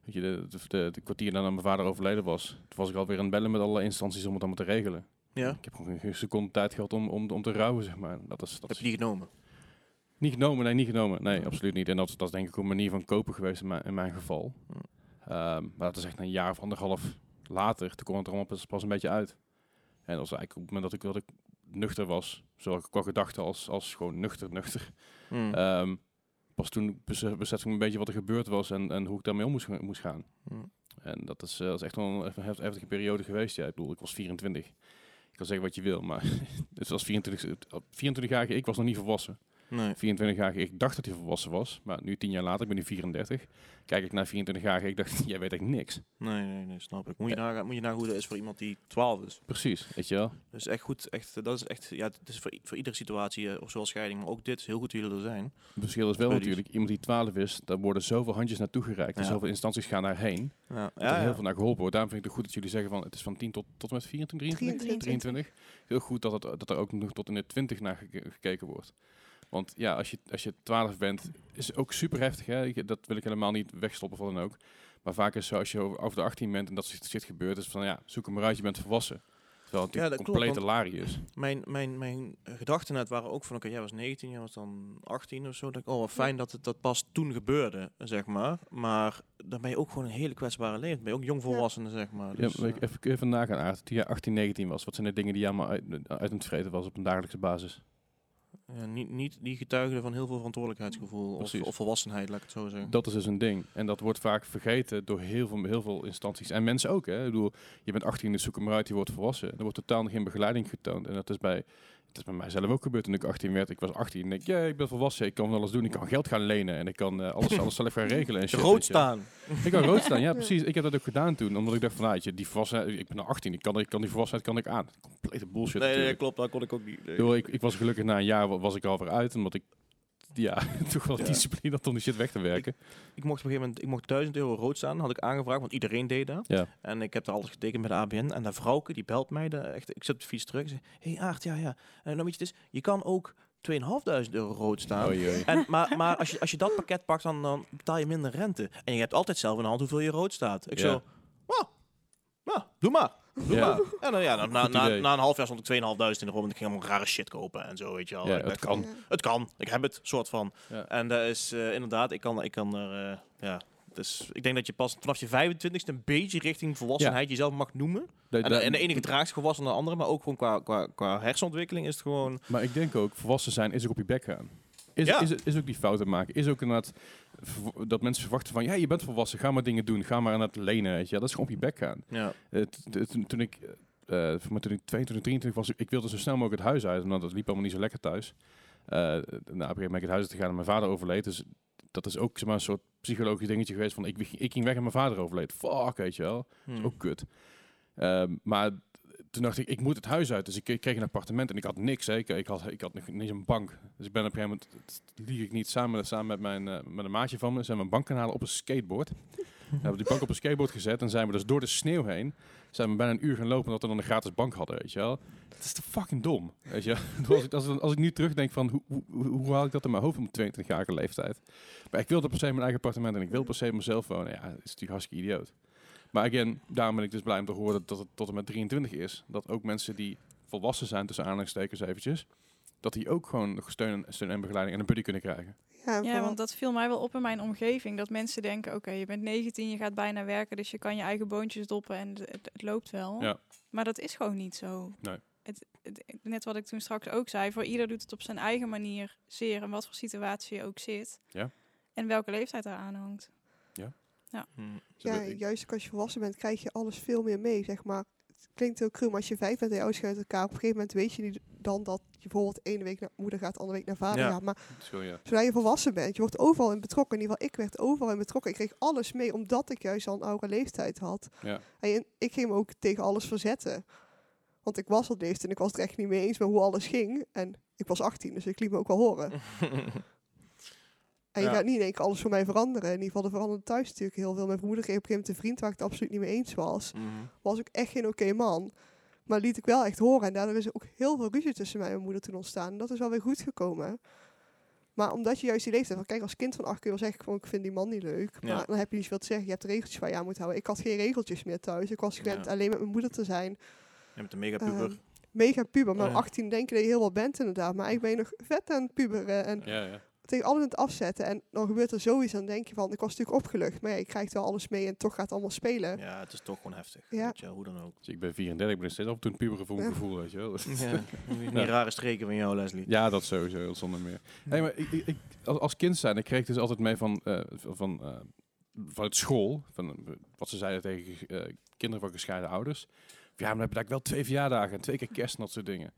Weet je, de, de, de, de kwartier nadat mijn vader overleden was, toen was ik alweer aan het bellen met alle instanties om het allemaal te regelen. Ja? Ik heb gewoon geen seconde tijd gehad om, om, om te rouwen, zeg maar. Dat is, dat Heb je die genomen? niet genomen, nee, niet genomen. Nee, absoluut niet. En dat, is- dat is denk ik een manier van kopen geweest in mijn, in mijn geval. Ehm, maar dat is echt een jaar of anderhalf later. Toen kwam het er allemaal pas, pas een beetje uit. En dat was eigenlijk op het moment dat ik, dat ik nuchter was. Zowel ik qua gedachten als, als gewoon nuchter, nuchter. Hmm. Ehm, pas toen bes- besefte ik een beetje wat er gebeurd was en, en hoe ik daarmee om moest, ga- moest gaan. Hmm. En dat is, dat is echt wel een hef- hef- heftige periode geweest. Ja, ik bedoel, ik was 24. Ik kan zeggen wat je wil, maar het was 24, 24-jarige, ik was nog niet volwassen. Nee. 24-jarige, ik dacht dat hij volwassen was. Maar nu, tien jaar later, ik ben nu 34. Kijk ik naar 24-jarige, ik dacht, jij weet echt niks. Nee, nee, nee, snap ik. Moet je, Ja. nagaan, moet je nagaan hoe dat is voor iemand die 12 is. Precies, weet je wel. Dus echt goed, echt, eh, dat is echt, ja, het is voor, voor iedere situatie, eh, of zoals scheiding, maar ook dit is heel goed dat jullie er zijn. Het verschil is wel natuurlijk, iemand die 12 is, daar worden zoveel handjes naartoe gereikt. En Ja. zoveel instanties gaan daarheen. Ja, Dat er heel veel naar geholpen wordt. Daarom vind ik het goed dat jullie zeggen van, het is van 10 tot, tot en met 24, 23? 23. Heel goed dat, het, dat er ook nog tot in de 20 naar geke- gekeken wordt. Want ja, als je, als je 12 bent, is het ook super heftig. Hè? Dat wil ik helemaal niet wegstoppen of wat dan ook. Maar vaak is het zo, als je over, over de 18 bent en dat soort shit gebeurt, is van ja, zoek hem maar uit, je bent volwassen. Terwijl het Ja, dat klopt, complete larie is. Mijn, mijn, mijn gedachten net waren ook van, oké, jij was 19, jij was dan 18 of zo. Dat ik, oh, wat fijn dat het dat pas toen gebeurde, zeg maar. Maar dan ben je ook gewoon een hele kwetsbare leeftijd. Ben je ook jongvolwassene, zeg maar. Dus, ja, maar ik eh, even, even nagaan, Aard. Toen jij 18, 19 was, wat zijn de dingen die je allemaal uit, uit het vreten was op een dagelijkse basis? Ja, niet, niet die getuigden van heel veel verantwoordelijkheidsgevoel of, volwassenheid, laat ik het zo zeggen. Dat is dus een ding. En dat wordt vaak vergeten door heel veel, heel veel instanties. En mensen ook. Hè? Ik bedoel, je bent 18, dus zoek hem maar uit, je wordt volwassen. Er wordt totaal geen begeleiding getoond. En dat is bij, het is bij mijzelf ook gebeurd toen ik 18 werd. Ik was 18 en ik, ja, ik ben volwassen. Ik kan van alles doen. Ik kan geld gaan lenen en ik kan eh, alles, alles zelf gaan regelen. En shit, Rood staan. Ik kan rood staan, ja precies. Ik heb dat ook gedaan toen. Omdat ik dacht van, nou, je, die volwassenheid, ik ben nou 18. Ik kan, ik kan die volwassenheid kan ik aan. Complete bullshit Nee, nee, klopt, dat kon ik ook niet. Nee. Ik, ik, ik was gelukkig na een jaar wa- was ik er alweer uit. Omdat ik, ja, toch wel Ja. discipline om die shit weg te werken. Ik mocht op een gegeven moment ik mocht 1000 euro rood staan, had ik aangevraagd, want iedereen deed dat. Ja. En ik heb er alles getekend bij de ABN. En dat vrouwke, die belt mij, de, echt, ik zet op de fiets terug. Ze zegt, hé hey Aart, ja, ja. En dan weet je, het is, je kan ook 2.500 euro rood staan. Oei, oei. En, maar maar als, je, als je dat pakket pakt, dan, dan betaal je minder rente. En je hebt altijd zelf in de hand hoeveel je rood staat. Ik Ja. zo, nou, doe maar. Ja, En dan, ja, na, na, idee. na een half jaar stond ik 2.500 in de rom en ik ging allemaal rare shit kopen en zo, weet je wel. Ja, het kan. van, Het kan, ik heb het, soort van. Ja. En dat is eh, inderdaad, ik kan, ik kan er, eh, ja... Dus ik denk dat je pas vanaf je 25ste een beetje richting volwassenheid jezelf mag noemen. De- En, de- en de ene gedraagt zich volwassen dan de andere, maar ook gewoon qua, qua, qua hersenontwikkeling is het gewoon... Maar ik denk ook, volwassen zijn is ook op je bek gaan. Is, Ja. is, is ook die fouten maken. Is ook inderdaad dat mensen verwachten van, ja, je bent volwassen, ga maar dingen doen. Ga maar aan het lenen, weet je. Dat is gewoon op je bek gaan. Ja. T- toen, ik, mij toen ik 22, 23 was, ik wilde zo snel mogelijk het huis uit, omdat het liep allemaal niet zo lekker thuis. Eh nou, op een gegeven moment ben ik het huis uit te gaan en mijn vader overleed. Dus dat is ook zeg maar, een soort psychologisch dingetje geweest van, ik, ik ging weg en mijn vader overleed. Fuck, weet je wel. Dat is ook kut. Ehm, maar toen dacht ik, ik moet het huis uit. Dus ik, ik kreeg een appartement en ik had niks. Hè. Ik, ik, had, ik had nog niet eens een bank. Dus ik ben op een gegeven moment, lieg ik niet, samen, samen met, mijn, eh, met een maatje van me, zijn we een bank gaan halen op een skateboard. We hebben die bank op een skateboard gezet en zijn we dus door de sneeuw heen, zijn we bijna een uur gaan lopen omdat we dan een gratis bank hadden, weet je wel. Dat is te fucking dom, weet je. als, ik, als, als ik nu terugdenk van, hoe, hoe, hoe, hoe haal ik dat in mijn hoofd op mijn 22-jarige leeftijd? Maar ik wilde per se mijn eigen appartement en ik wil per se mezelf wonen. Ja, dat is natuurlijk hartstikke idioot. Maar again, daarom ben ik dus blij om te horen dat het tot en met 23 is. Dat ook mensen die volwassen zijn, tussen aanhalingstekens eventjes, dat die ook gewoon nog steun, steun en begeleiding en een buddy kunnen krijgen. Ja, want dat viel mij wel op in mijn omgeving. Dat mensen denken, oké, je bent 19, je gaat bijna werken, dus je kan je eigen boontjes doppen en het, het, het loopt wel. Ja. Maar dat is gewoon niet zo. Nee. Het, het- net wat ik toen straks ook zei, voor ieder doet het op zijn eigen manier zeer en wat voor situatie je ook zit. Ja. En welke leeftijd daar aan hangt. Hm. ja, juist ook als je volwassen bent, krijg je alles veel meer mee, zeg maar. Het klinkt heel cru, maar als je vijf bent en je ouders gaan uit elkaar, op een gegeven moment weet je niet dan dat je bijvoorbeeld ene week naar moeder gaat, andere week naar vader Ja. gaat. Maar gewoon, ja. zodra je volwassen bent, je wordt overal in betrokken. In ieder geval, ik werd overal in betrokken. Ik kreeg alles mee, omdat ik juist al een oude leeftijd had. Ja. En ik ging me ook tegen alles verzetten. Want ik was al leeftijd en ik was het er echt niet mee eens met hoe alles ging. En ik was 18, dus ik liet me ook wel horen. En je Ja. gaat niet in één keer alles voor mij veranderen. In ieder geval, er veranderde thuis natuurlijk heel veel. Mijn broeder kreeg op een gegeven moment een vriend waar ik het absoluut niet mee eens was. Mhm. Was ook echt geen oké man. Maar liet ik wel echt horen. En daardoor is er ook heel veel ruzie tussen mij en mijn moeder toen ontstaan. En dat is wel weer goed gekomen. Maar omdat je juist die leeftijd... Want kijk, als kind van acht kun je wel zeggen... Van, ik vind die man niet leuk. Ja. Maar dan heb je niet zoveel te zeggen. Je hebt regeltjes waar je aan moet houden. Ik had geen regeltjes meer thuis. Ik was gewend Ja. alleen met mijn moeder te zijn. Je bent een mega puber. Ehm, mega puber. Maar Ja. op 18 denk je dat je heel wat bent inderdaad. Maar ik ben je nog vet aan puberen. En Ja, ja. Tegen alles aan het afzetten. En dan gebeurt er zoiets. Dan denk je van, ik was natuurlijk opgelucht. Maar ja, ik krijg wel alles mee en toch gaat het allemaal spelen. ja, het is toch gewoon heftig. Ja. Weet je, hoe dan ook. Dus ik ben 34, ik ben steeds af en toe een pubergevoel Ja. gevoel, weet je wel. Ja. Die rare streken van jou, Leslie. Ja, dat sowieso, heel zonder meer. Hey, maar ik, ik, ik- als, kind zijn, ik kreeg dus altijd mee van, eh, van, van eh, vanuit school, van eh, wat ze zeiden tegen kinderen van gescheiden ouders. Ja, maar dan heb je eigenlijk wel twee verjaardagen en twee keer kerst en dat soort dingen.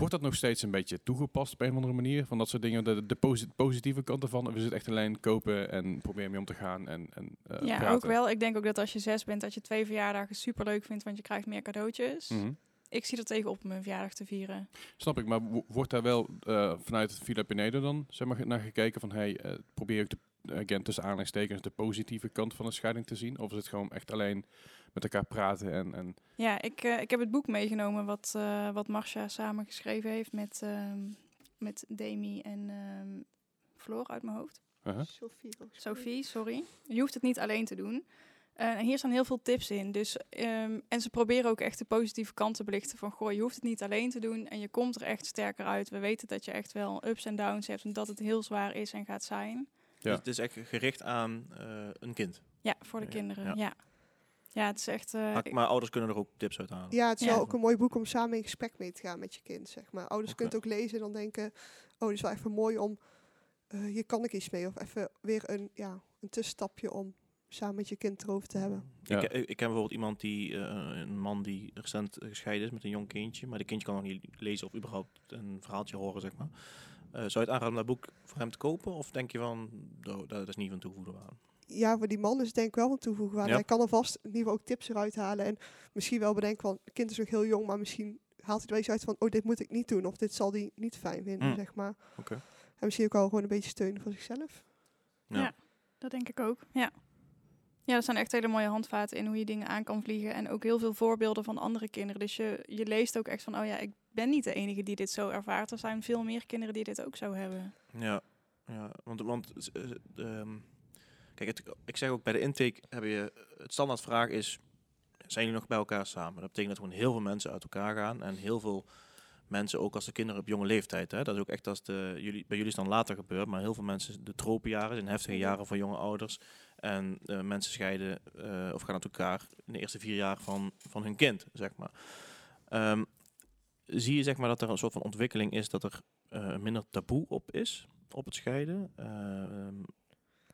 Wordt dat nog steeds een beetje toegepast op een of andere manier? Van dat soort dingen, de, de posi- positieve kant ervan? Of is het echt alleen kopen en proberen mee om te gaan en, en eh, ja, praten? ook wel. Ik denk ook dat als je zes bent, dat je twee verjaardagen super leuk vindt, want je krijgt meer cadeautjes. Mhm. Ik zie er tegen op om mijn verjaardag te vieren. Snap ik, maar wo- wordt daar wel eh, vanuit Villa Pinedo dan zeg maar, naar gekeken van hey, eh, probeer ik de, again, tussen aanhalingstekens de positieve kant van een scheiding te zien? Of is het gewoon echt alleen met elkaar praten en, en Ja, ik, eh, ik heb het boek meegenomen wat, eh wat Marcia samen geschreven heeft met, ehm met Demi en ehm Floor uit mijn hoofd. uh-huh. Sophie. ook. Sophie, sorry. Je hoeft het niet alleen te doen. Eh, en hier staan heel veel tips in. Dus, ehm, en ze proberen ook echt de positieve kant te belichten. Van, goh, je hoeft het niet alleen te doen. En je komt er echt sterker uit. We weten dat je echt wel ups en downs hebt. En dat het heel zwaar is en gaat zijn. Ja. Dus het is echt gericht aan eh, een kind. Ja, voor de Ja, kinderen. ja. Ja. Ja. het is echt... eh, Maar, maar ouders kunnen er ook tips uit halen. Ja, het is Ja. wel ook een mooi boek om samen in gesprek mee te gaan met je kind, zeg maar. Ouders Oké. kunnen het ook lezen en dan denken... Oh, dit is wel even mooi om... eh, hier kan ik iets mee. Of even weer een, ja, een tussenstapje om samen met je kind erover te hebben. Ja. Ik, ik, ik ken bijvoorbeeld iemand die, eh, een man die recent gescheiden is met een jong kindje, maar die kindje kan nog niet lezen of überhaupt een verhaaltje horen, zeg maar. Eh, zou je het aanraden om dat boek voor hem te kopen? Of denk je van, "Oh, dat is niet van toegevoegde waarde? Ja, voor die man is het denk ik wel van toevoegen. Ja. Hij kan er vast in ieder geval ook tips eruit halen. En misschien wel bedenken van, het kind is nog heel jong, maar misschien haalt hij er wel iets uit van, oh, dit moet ik niet doen. Of dit zal hij niet fijn vinden, Mm. zeg maar. Oké. En misschien ook wel gewoon een beetje steunen voor zichzelf. Ja. Ja. Dat denk ik ook, ja. Ja, er zijn echt hele mooie handvaten in hoe je dingen aan kan vliegen. En ook heel veel voorbeelden van andere kinderen. Dus je, je leest ook echt van, oh ja, ik ben niet de enige die dit zo ervaart. Er zijn veel meer kinderen die dit ook zo hebben. Ja, ja want, want eh, ehm, kijk, ik zeg ook bij de intake heb je het standaardvraag is zijn jullie nog bij elkaar samen. Dat betekent dat gewoon heel veel mensen uit elkaar gaan. En heel veel mensen, ook als de kinderen op jonge leeftijd. Hè, dat is ook echt als de, jullie, bij jullie is dan later gebeurd. Maar heel veel mensen, de tropenjaren, zijn heftige jaren voor jonge ouders. En eh, mensen scheiden eh, of gaan uit elkaar in de eerste vier jaar van, van hun kind, zeg maar. Ehm, zie je zeg maar dat er een soort van ontwikkeling is dat er eh, minder taboe op is, op het scheiden?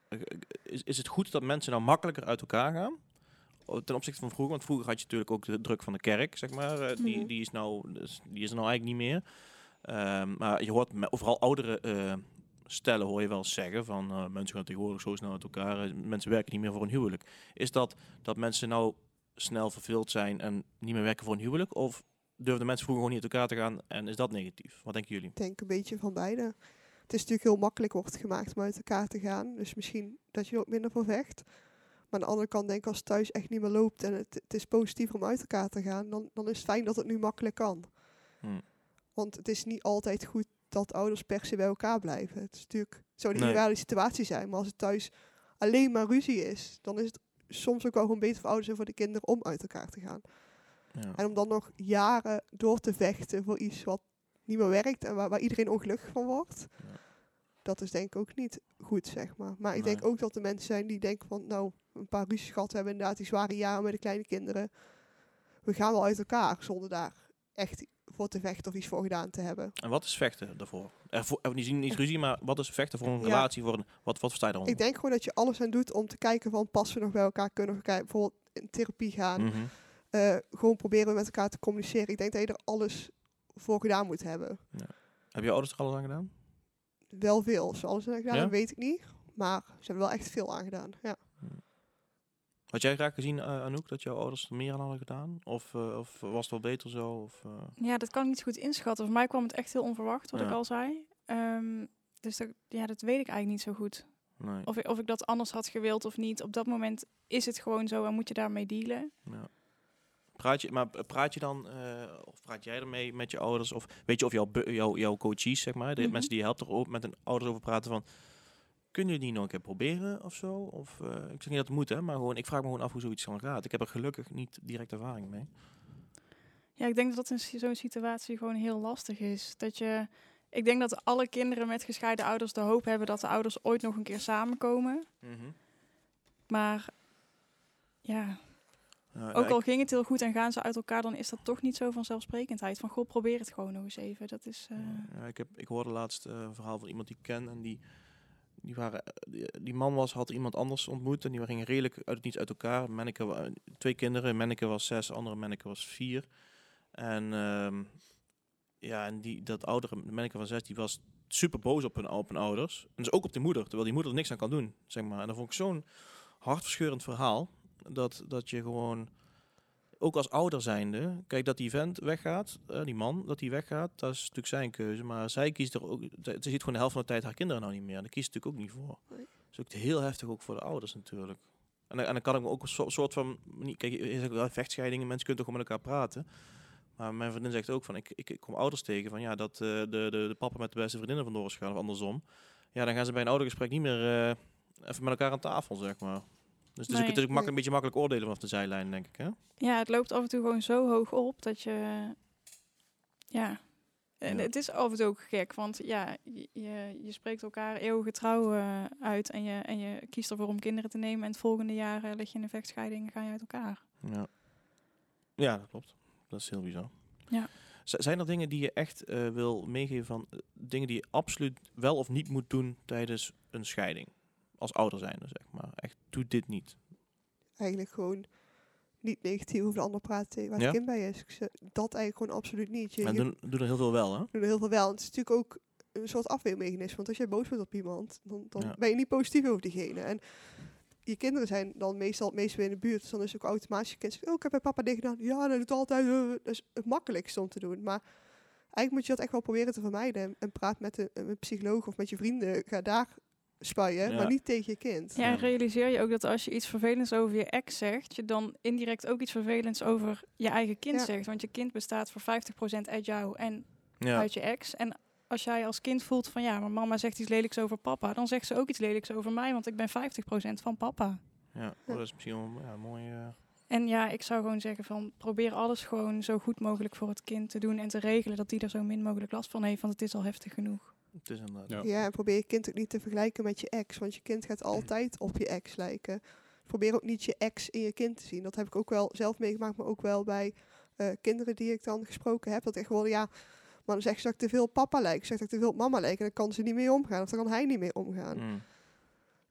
Ehm, is, is het goed dat mensen nou makkelijker uit elkaar gaan? Ten opzichte van vroeger, want vroeger had je natuurlijk ook de druk van de kerk, zeg maar. eh, die, Mhm. die, is nou, dus die is er nou eigenlijk niet meer. Ehm, maar je hoort overal oudere eh, stellen hoor je wel zeggen van eh, mensen gaan tegenwoordig zo snel uit elkaar, eh, mensen werken niet meer voor een huwelijk. Is dat dat mensen nou snel verveeld zijn en niet meer werken voor een huwelijk? Of durfden mensen vroeger gewoon niet uit elkaar te gaan en is dat negatief? Wat denken jullie? Ik denk een beetje van beide. Het is natuurlijk heel makkelijk wordt gemaakt om uit elkaar te gaan. Dus misschien dat je er ook minder voor vecht. Maar aan de andere kant denk ik als het thuis echt niet meer loopt en het, het is positiever om uit elkaar te gaan, dan, dan is het fijn dat het nu makkelijk kan. Hm. Want het is niet altijd goed dat ouders per se bij elkaar blijven. Het is natuurlijk, zou een Nee. ideale situatie zijn, maar als het thuis alleen maar ruzie is, dan is het soms ook wel gewoon beter voor ouders en voor de kinderen om uit elkaar te gaan. Ja. En om dan nog jaren door te vechten voor iets wat niet meer werkt en waar, waar iedereen ongelukkig van wordt. Ja. Dat is denk ik ook niet goed, zeg maar. Maar ik Nee. denk ook dat er mensen zijn die denken van, nou, een paar ruzies gehad hebben, inderdaad die zware jaren met de kleine kinderen. We gaan wel uit elkaar, zonder daar echt voor te vechten of iets voor gedaan te hebben. En wat is vechten daarvoor? Ervoor, eh, niet, niet ruzie, maar wat is vechten voor een Ja. relatie? Voor een, wat, wat versta je daaronder? Ik denk gewoon dat je alles aan doet om te kijken van, passen we nog bij elkaar, kunnen we bijvoorbeeld in therapie gaan. Mhm. Eh, gewoon proberen met elkaar te communiceren. Ik denk dat je er alles voor gedaan moet hebben. Heb je ouders er alles aan gedaan? Wel veel. Ze alles hebben gedaan, Ja? dat weet ik niet. Maar ze hebben wel echt veel aan gedaan. Ja. Had jij graag gezien, eh, Anouk, dat jouw ouders er meer aan hadden gedaan? Of, eh, of was het wel beter zo? Of, eh, Ja, dat kan ik niet zo goed inschatten. Voor mij kwam het echt heel onverwacht, wat Ja. ik al zei. Ehm, dus dat, ja, dat weet ik eigenlijk niet zo goed. nee. Of ik, of ik dat anders had gewild of niet. Op dat moment is het gewoon zo en moet je daarmee dealen. Ja. Praat je, maar praat je dan, eh, of praat jij ermee met je ouders? Of weet je of jouw, jouw, jouw coaches, zeg maar, de Mhm. mensen die je helpt, er ook met hun ouders over praten van... Kunnen jullie die nog een keer proberen of zo? Of, eh, ik zeg niet dat het moet, hè, maar gewoon, ik vraag me gewoon af hoe zoiets dan gaat. Ik heb er gelukkig niet direct ervaring mee. Ja, ik denk dat dat in zo'n situatie gewoon heel lastig is. Dat je, ik denk dat alle kinderen met gescheiden ouders de hoop hebben dat de ouders ooit nog een keer samenkomen. Maar ja, Ja, ook al ging het heel goed en gaan ze uit elkaar, dan is dat toch niet zo vanzelfsprekendheid. Van goh, probeer het gewoon nog eens even. Dat is. eh, Ja, ik, heb, ik hoorde laatst eh, een verhaal van iemand die ik ken en die, die, waren, eh, die, die man was, had iemand anders ontmoet en die gingen redelijk uit het niets uit elkaar. Manneke, wa- twee kinderen, Manneke was zes, andere Manneke was vier. En ehm, ja, en die, dat oudere Manneke van zes, die was super boos op hun, op hun ouders. En dus ook op de moeder, terwijl die moeder er niks aan kan doen, zeg maar. En dat vond ik zo'n hartverscheurend verhaal, dat, dat je gewoon ook als ouder zijnde, kijk dat die vent weggaat, eh, die man, dat die weggaat, dat is natuurlijk zijn keuze. Maar zij kiest er ook, ze ziet gewoon de helft van de tijd haar kinderen nou niet meer. En daar kiest ze natuurlijk ook niet voor. Nee. Dat is ook heel heftig ook voor de ouders natuurlijk. En, dan- en dan kan ik me ook een so- soort van, kijk, je zegt wel vechtscheidingen, mensen kunnen toch gewoon met elkaar praten. Maar mijn vriendin zegt ook van, ik, ik, ik kom ouders tegen van ja, dat eh, de, de, de papa met de beste vriendinnen vandoor is gegaan of andersom. Ja, dan gaan ze bij een oudergesprek niet meer eh, even met elkaar aan tafel, zeg maar. Dus het is, ook, Nee. het is ook makkelijk, een beetje makkelijk oordelen vanaf de zijlijn, denk ik. Hè? ja, het loopt af en toe gewoon zo hoog op dat je. Ja. En Ja. het is af en toe ook gek, want ja, je, je, spreekt elkaar eeuwige trouw eh, uit en je, en je kiest ervoor om kinderen te nemen. En het volgende jaar lig je in een vechtscheiding en ga je uit elkaar. Ja. ja, dat klopt. Dat is heel bizar. Ja. Z- zijn er dingen die je echt eh, wil meegeven van dingen die je absoluut wel of niet moet doen tijdens een scheiding? Als ouder maar. Echt, doe dit niet. Eigenlijk gewoon niet negatief over de ander praten waar Ja? het kind bij is. Ik zeg, Dat eigenlijk gewoon absoluut niet. Je, En doen, doen er heel veel wel, hè? doen er heel veel wel. En het is natuurlijk ook een soort afweermechanisme. Want als jij boos bent op iemand, dan, dan Ja. ben je niet positief over diegene. En je kinderen zijn dan meestal het meest weer in de buurt. Dus dan is het ook automatisch je kind zegt, oh, ik heb bij papa dit gedaan. Ja, dat doet altijd. eh. Dat is het makkelijkste om te doen. Maar eigenlijk moet je dat echt wel proberen te vermijden. En, praat met een, een psycholoog of met je vrienden. Ga daar spuien, Ja. maar niet tegen je kind. Ja, realiseer je ook dat als je iets vervelends over je ex zegt, je dan indirect ook iets vervelends over je eigen kind Ja. zegt. Want je kind bestaat voor 50% uit jou en Ja. uit je ex. En als jij als kind voelt van ja, maar mama zegt iets lelijks over papa, dan zegt ze ook iets lelijks over mij, want ik ben 50% van papa. ja. Oh, dat is misschien wel ja, een mooie, eh, En ja, ik zou gewoon zeggen van probeer alles gewoon zo goed mogelijk voor het kind te doen en te regelen dat die er zo min mogelijk last van heeft, want het is al heftig genoeg. Het is inderdaad. Ja. Ja, en probeer je kind ook niet te vergelijken met je ex. Want je kind gaat altijd op je ex lijken. Probeer ook niet je ex in je kind te zien. Dat heb ik ook wel zelf meegemaakt, maar ook wel bij eh, kinderen die ik dan gesproken heb. Dat echt gewoon, ja, maar dan zegt ze dat ik te veel papa lijk. Zegt dat ik te veel op mama lijk. En dan kan ze niet mee omgaan. Of dan kan hij niet mee omgaan. Mm.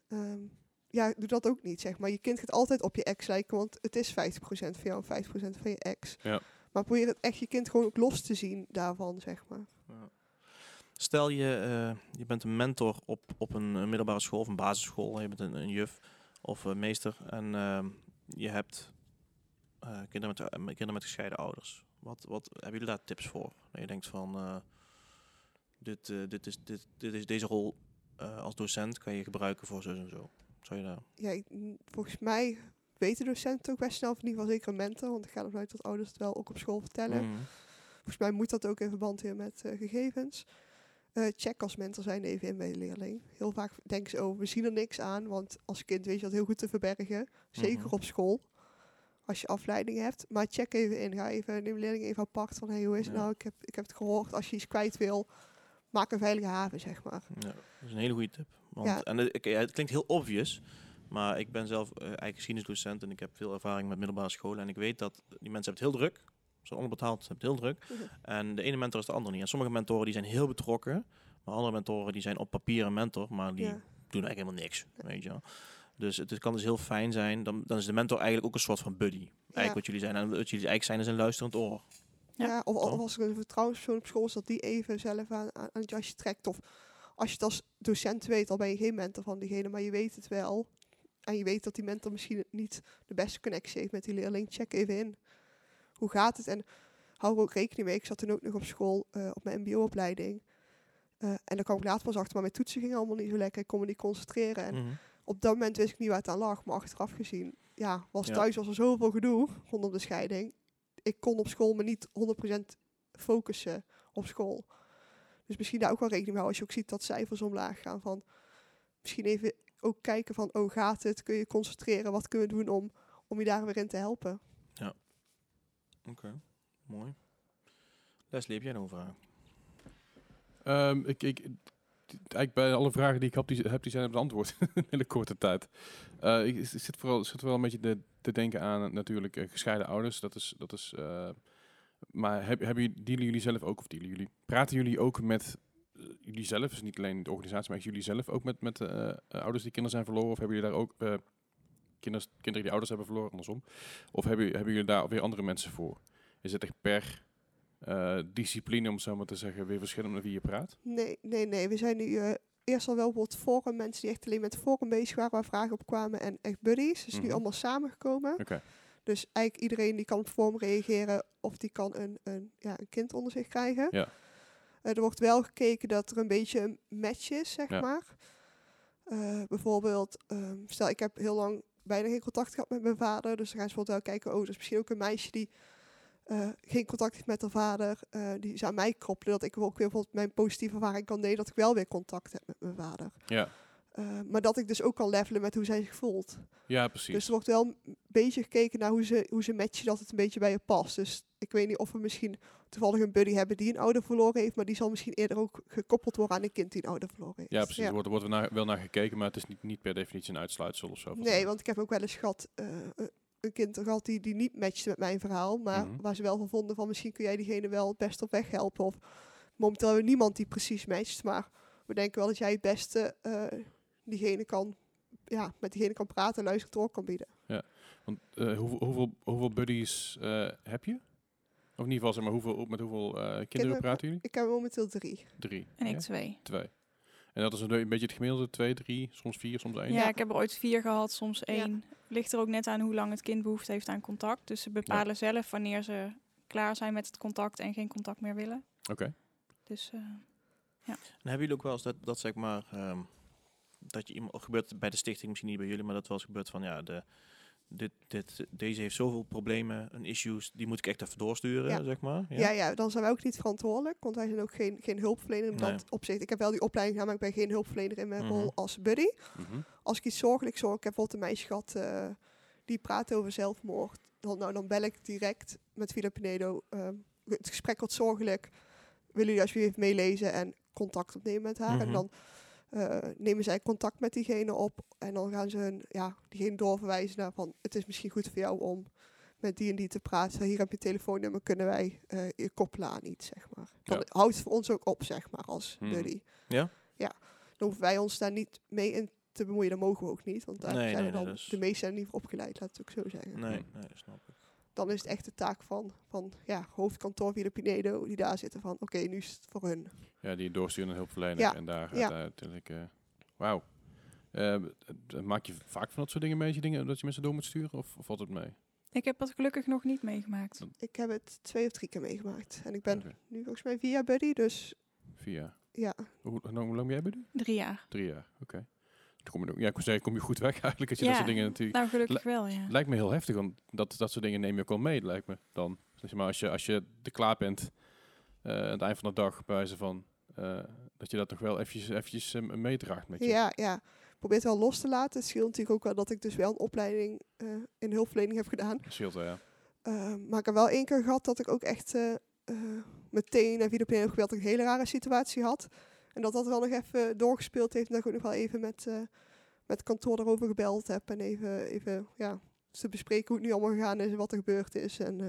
Ehm, ja, doe dat ook niet, zeg maar. Je kind gaat altijd op je ex lijken, want het is 50% van jou en 50% van je ex. Ja. Maar probeer het echt je kind gewoon ook los te zien daarvan, zeg maar. Ja. Stel je, eh, je bent een mentor op, op een, middelbare school of een basisschool. Je bent een, een juf of een meester en ehm, je hebt eh, kinderen, met, eh, kinderen met gescheiden ouders. Wat, wat hebben jullie daar tips voor? Dat je denkt van, dit, dit, is, dit, dit is deze rol als docent kan je gebruiken voor zo en zo. Zou je daar... Ja, ik- n- volgens mij weten docenten ook best snel, of in ieder geval zeker een mentor, want ik ga ervan uit dat ouders het wel ook op school vertellen. Mhm. Volgens mij moet dat ook in verband weer met gegevens. Eh, check als mentor zijn even in bij de leerling. Heel vaak denken ze, oh, we zien er niks aan, want als kind weet je dat heel goed te verbergen. Zeker Mhm. op school, als je afleiding hebt. Maar check even in, ga even, neem de leerling even apart van, hey, hoe is het Ja. nou? Ik heb, ik heb het gehoord, als je iets kwijt wil, maak een veilige haven, zeg maar. Ja, dat is een hele goede tip. Want, Ja. en het, ja, het klinkt heel obvious, maar ik ben zelf eh, eigenlijk geschiedenisdocent en ik heb veel ervaring met middelbare scholen. En ik weet dat die mensen hebben het heel druk. Ze zijn onderbetaald, ze hebben het heel druk. Mhm. En de ene mentor is de andere niet. En sommige mentoren die zijn heel betrokken, maar andere mentoren die zijn op papier een mentor, maar die Ja. doen eigenlijk helemaal niks. Weet je wel. Dus het, het kan dus heel fijn zijn. Dan, dan is de mentor eigenlijk ook een soort van buddy. Eigenlijk Ja. wat jullie zijn. En wat jullie eigenlijk zijn is een luisterend oor. Ja. Ja, of, als er een vertrouwenspersoon op school is, dat die even zelf aan, aan, aan het jasje trekt. Of als je het als docent weet, al ben je geen mentor van diegene, maar je weet het wel. En je weet dat die mentor misschien niet de beste connectie heeft met die leerling. Check even in. Hoe gaat het? En hou er ook rekening mee. Ik zat toen ook nog op school eh, op mijn mbo-opleiding. Eh, en dan kwam ik later pas achter, maar mijn toetsen gingen allemaal niet zo lekker. Ik kon me niet concentreren. En Mhm. op dat moment wist ik niet waar het aan lag. Maar achteraf gezien, ja, was Ja. thuis was er zoveel gedoe rondom de scheiding. Ik kon op school me niet 100% focussen op school. Dus misschien daar ook wel rekening mee houden als je ook ziet dat cijfers omlaag gaan. Van misschien even ook kijken van, oh gaat het? Kun je concentreren? Wat kunnen we doen om, om je daar weer in te helpen? Oké, mooi. Leslie, heb jij nog een vraag? Ehm, ik, ik, eigenlijk bij alle vragen die ik heb, die, heb, die zijn beantwoord in hele korte tijd. Eh, ik, zit vooral, zit vooral een beetje te, te denken aan natuurlijk eh, gescheiden ouders. Dat is, dat is, eh, maar heb, hebben jullie, zelf ook, of dealen jullie, praten jullie ook met jullie zelf, dus niet alleen de organisatie, maar jullie zelf ook met, met ouders die kinderen zijn verloren? Of hebben jullie daar ook kinders, kinderen die ouders hebben verloren, andersom? Of hebben, hebben jullie daar weer andere mensen voor? Is het echt per eh, discipline, om zo maar te zeggen, weer verschillend met wie je praat? Nee, nee, nee. We zijn nu eh, eerst al wel wat forum mensen die echt alleen met forum bezig waren, waar vragen op kwamen en echt buddies. Dus nu Mhm. allemaal samengekomen. Oké. Dus eigenlijk iedereen die kan op forum reageren of die kan een, een, ja, een kind onder zich krijgen. Ja. Eh, er wordt wel gekeken dat er een beetje een match is, zeg Ja. maar. Bijvoorbeeld, ehm, stel ik heb heel lang bijna geen contact gehad met mijn vader. Dus dan gaan ze bijvoorbeeld wel kijken, oh, dat is misschien ook een meisje die eh, geen contact heeft met haar vader. eh, die ze aan mij koppelen, dat ik ook weer bijvoorbeeld mijn positieve ervaring kan delen, dat ik wel weer contact heb met mijn vader. Ja. Eh, maar dat ik dus ook kan levelen met hoe zij zich voelt. Ja, precies. Dus er wordt wel een beetje gekeken naar hoe ze, hoe ze matchen dat het een beetje bij je past. Dus ik weet niet of we misschien toevallig een buddy hebben die een ouder verloren heeft, maar die zal misschien eerder ook gekoppeld worden aan een kind die een ouder verloren heeft. ja, precies. Er wordt, er wordt naar, wel naar gekeken, maar het is niet, niet per definitie een uitsluitsel of zo. Nee, want ik heb ook wel eens gehad, eh, een- een kind gehad die, die niet matchte met mijn verhaal, maar Mhm. waar ze wel van vonden van misschien kun jij diegene wel het best op weg helpen. Of momenteel hebben we niemand die precies matcht, maar we denken wel dat jij het beste eh, diegene kan, ja, met diegene kan praten en luisteren door kan bieden. Want, eh, hoeveel, hoeveel, hoeveel buddies eh, heb je? Of in ieder geval, zeg maar, hoeveel, met hoeveel eh, kinderen, Kinderen- praten jullie? Ik heb momenteel drie. Drie. En ik Ja? twee. Twee. En dat is een, een beetje het gemiddelde, twee, drie, soms vier, soms één. Ja, Ja. ik heb er ooit vier gehad, soms één. Ligt er ook net aan hoe lang het kind behoefte heeft aan contact. Dus ze bepalen zelf wanneer ze klaar zijn met het contact en geen contact meer willen. Oké. Dus eh, En hebben jullie ook wel eens dat, dat zeg maar, ehm, dat je iemand, gebeurt bij de stichting misschien niet bij jullie, maar dat wel eens gebeurt van, ja, de, dit, dit, deze heeft zoveel problemen en issues, die moet ik echt even doorsturen, Ja. zeg maar. Ja? ja, dan zijn wij ook niet verantwoordelijk, want wij zijn ook geen, geen hulpverlener in Nee. dat opzicht. Ik heb wel die opleiding gedaan, maar ik ben geen hulpverlener in mijn Mhm. rol als buddy. Mhm. Als ik iets zorgelijk zorg, ik heb bijvoorbeeld een meisje gehad, eh, die praat over zelfmoord. dan, nou, dan bel ik direct met Villa Pinedo. ehm, het gesprek wordt zorgelijk. Willen jullie alsjeblieft meelezen en contact opnemen met haar? En Mhm. dan eh, nemen zij contact met diegene op. En dan gaan ze hun, ja, diegene doorverwijzen naar van... het is misschien goed voor jou om met die en die te praten. Hier heb je telefoonnummer, kunnen wij eh, je koppelen aan iets, zeg maar. Dan Ja. houdt het voor ons ook op, zeg maar, als Mhm. buddy. Ja? Ja. Dan hoeven wij ons daar niet mee in te bemoeien. Dat mogen we ook niet. Want daar Nee, zijn nee, we dan dat de meesten zijn niet voor opgeleid, laat het ook zo zeggen. Nee, nee, snap ik. Dan is het echt de taak van, van ja, hoofdkantoor Villa Pinedo, die daar zitten van, oké, nu is het voor hun. Ja, die doorsturen naar hulpverlener Ja, en daar ja. uiteindelijk... eh Wauw. Eh, maak je vaak van dat soort dingen mee, je, dingen, dat je mensen door moet sturen? Of, of valt het mee? Ik heb dat gelukkig nog niet meegemaakt. Ik heb het twee of drie keer meegemaakt. En ik ben nu volgens mij via buddy, dus Vier. ja. Hoe, lang hoe lang ben jij bij doen? Drie jaar. Drie jaar, oké. Kom je, ja, ik zeggen, kom je goed weg eigenlijk als je dat soort dingen natuurlijk... Nou, gelukkig wel, ja. Lijkt me heel heftig, want dat, dat soort dingen neem je ook al mee, lijkt me dan. Zeg maar, als je, als je er klaar bent, eh, aan het eind van de dag, bij van, eh, dat je dat nog wel eventjes, eventjes eh, meedraagt met je. Ja, ja. Probeer het wel los te laten. Het scheelt natuurlijk ook wel dat ik dus wel een opleiding eh, in hulpverlening heb gedaan. Dat scheelt wel, ja. Eh, maar ik heb wel één keer gehad dat ik ook echt meteen naar Villa Pinedo geweld een hele rare situatie had. En dat dat wel nog even doorgespeeld heeft. En dat ik ook nog wel even met, eh, met het kantoor daarover gebeld heb. En even, even ja, te bespreken hoe het nu allemaal gegaan is en wat er gebeurd is. En, eh,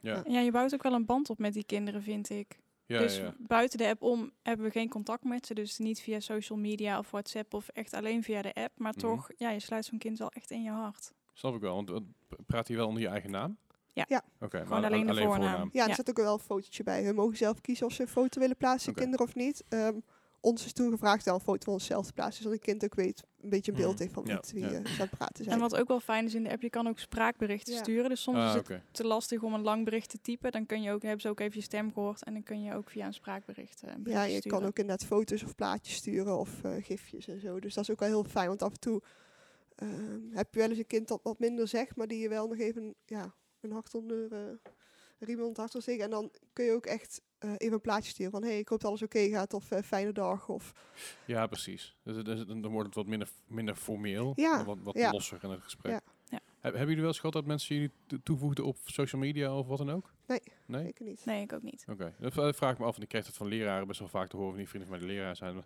Ja, Ja, je bouwt ook wel een band op met die kinderen, vind ik. ja, dus ja. buiten de app om hebben we geen contact met ze. Dus niet via social media of WhatsApp of echt alleen via de app. Maar Mhm. toch, ja, je sluit zo'n kind wel echt in je hart. Snap ik wel, want praat hij wel onder je eigen naam? Ja. Ja. Oké, Gewoon maar alleen de voornaam. ja, er Ja. zit ook wel een fotootje bij. Hun mogen zelf kiezen of ze een foto willen plaatsen, kinderen of niet. Ehm, ons is toen gevraagd wel een foto van onszelf te plaatsen. Zodat een kind ook weet, een beetje een beeld Mhm. heeft van met wie aan het praten zijn. En wat ook wel fijn is in de app, je kan ook spraakberichten Ja. sturen. Dus soms Ah, is het te lastig om een lang bericht te typen. Dan kun je ook, hebben ze ook even je stem gehoord. En dan kun je ook via een spraakbericht eh, een Ja, je sturen. kan ook inderdaad foto's of plaatjes sturen of eh, gifjes en zo. Dus dat is ook wel heel fijn, want af en toe ehm, heb je wel eens een kind dat wat minder zegt, maar die je wel nog even ja, een hart onder, eh, een riem onder het hart wil. En dan kun je ook echt eh, even een plaatje sturen van, hey, ik hoop dat alles oké gaat of eh, fijne dag. Of, Ja, precies. Dus, dus, dan wordt het wat minder, minder formeel, Ja, en wat, wat ja. losser in het gesprek. Ja. Ja. Heb- hebben jullie wel eens gehad dat mensen jullie to- toevoegden op social media of wat dan ook? Nee. Nee? zeker niet. Nee, ik ook niet. Oké, dat vraag ik me af, en ik krijg het van leraren best wel vaak te horen, van die vrienden van mij die leraar zijn.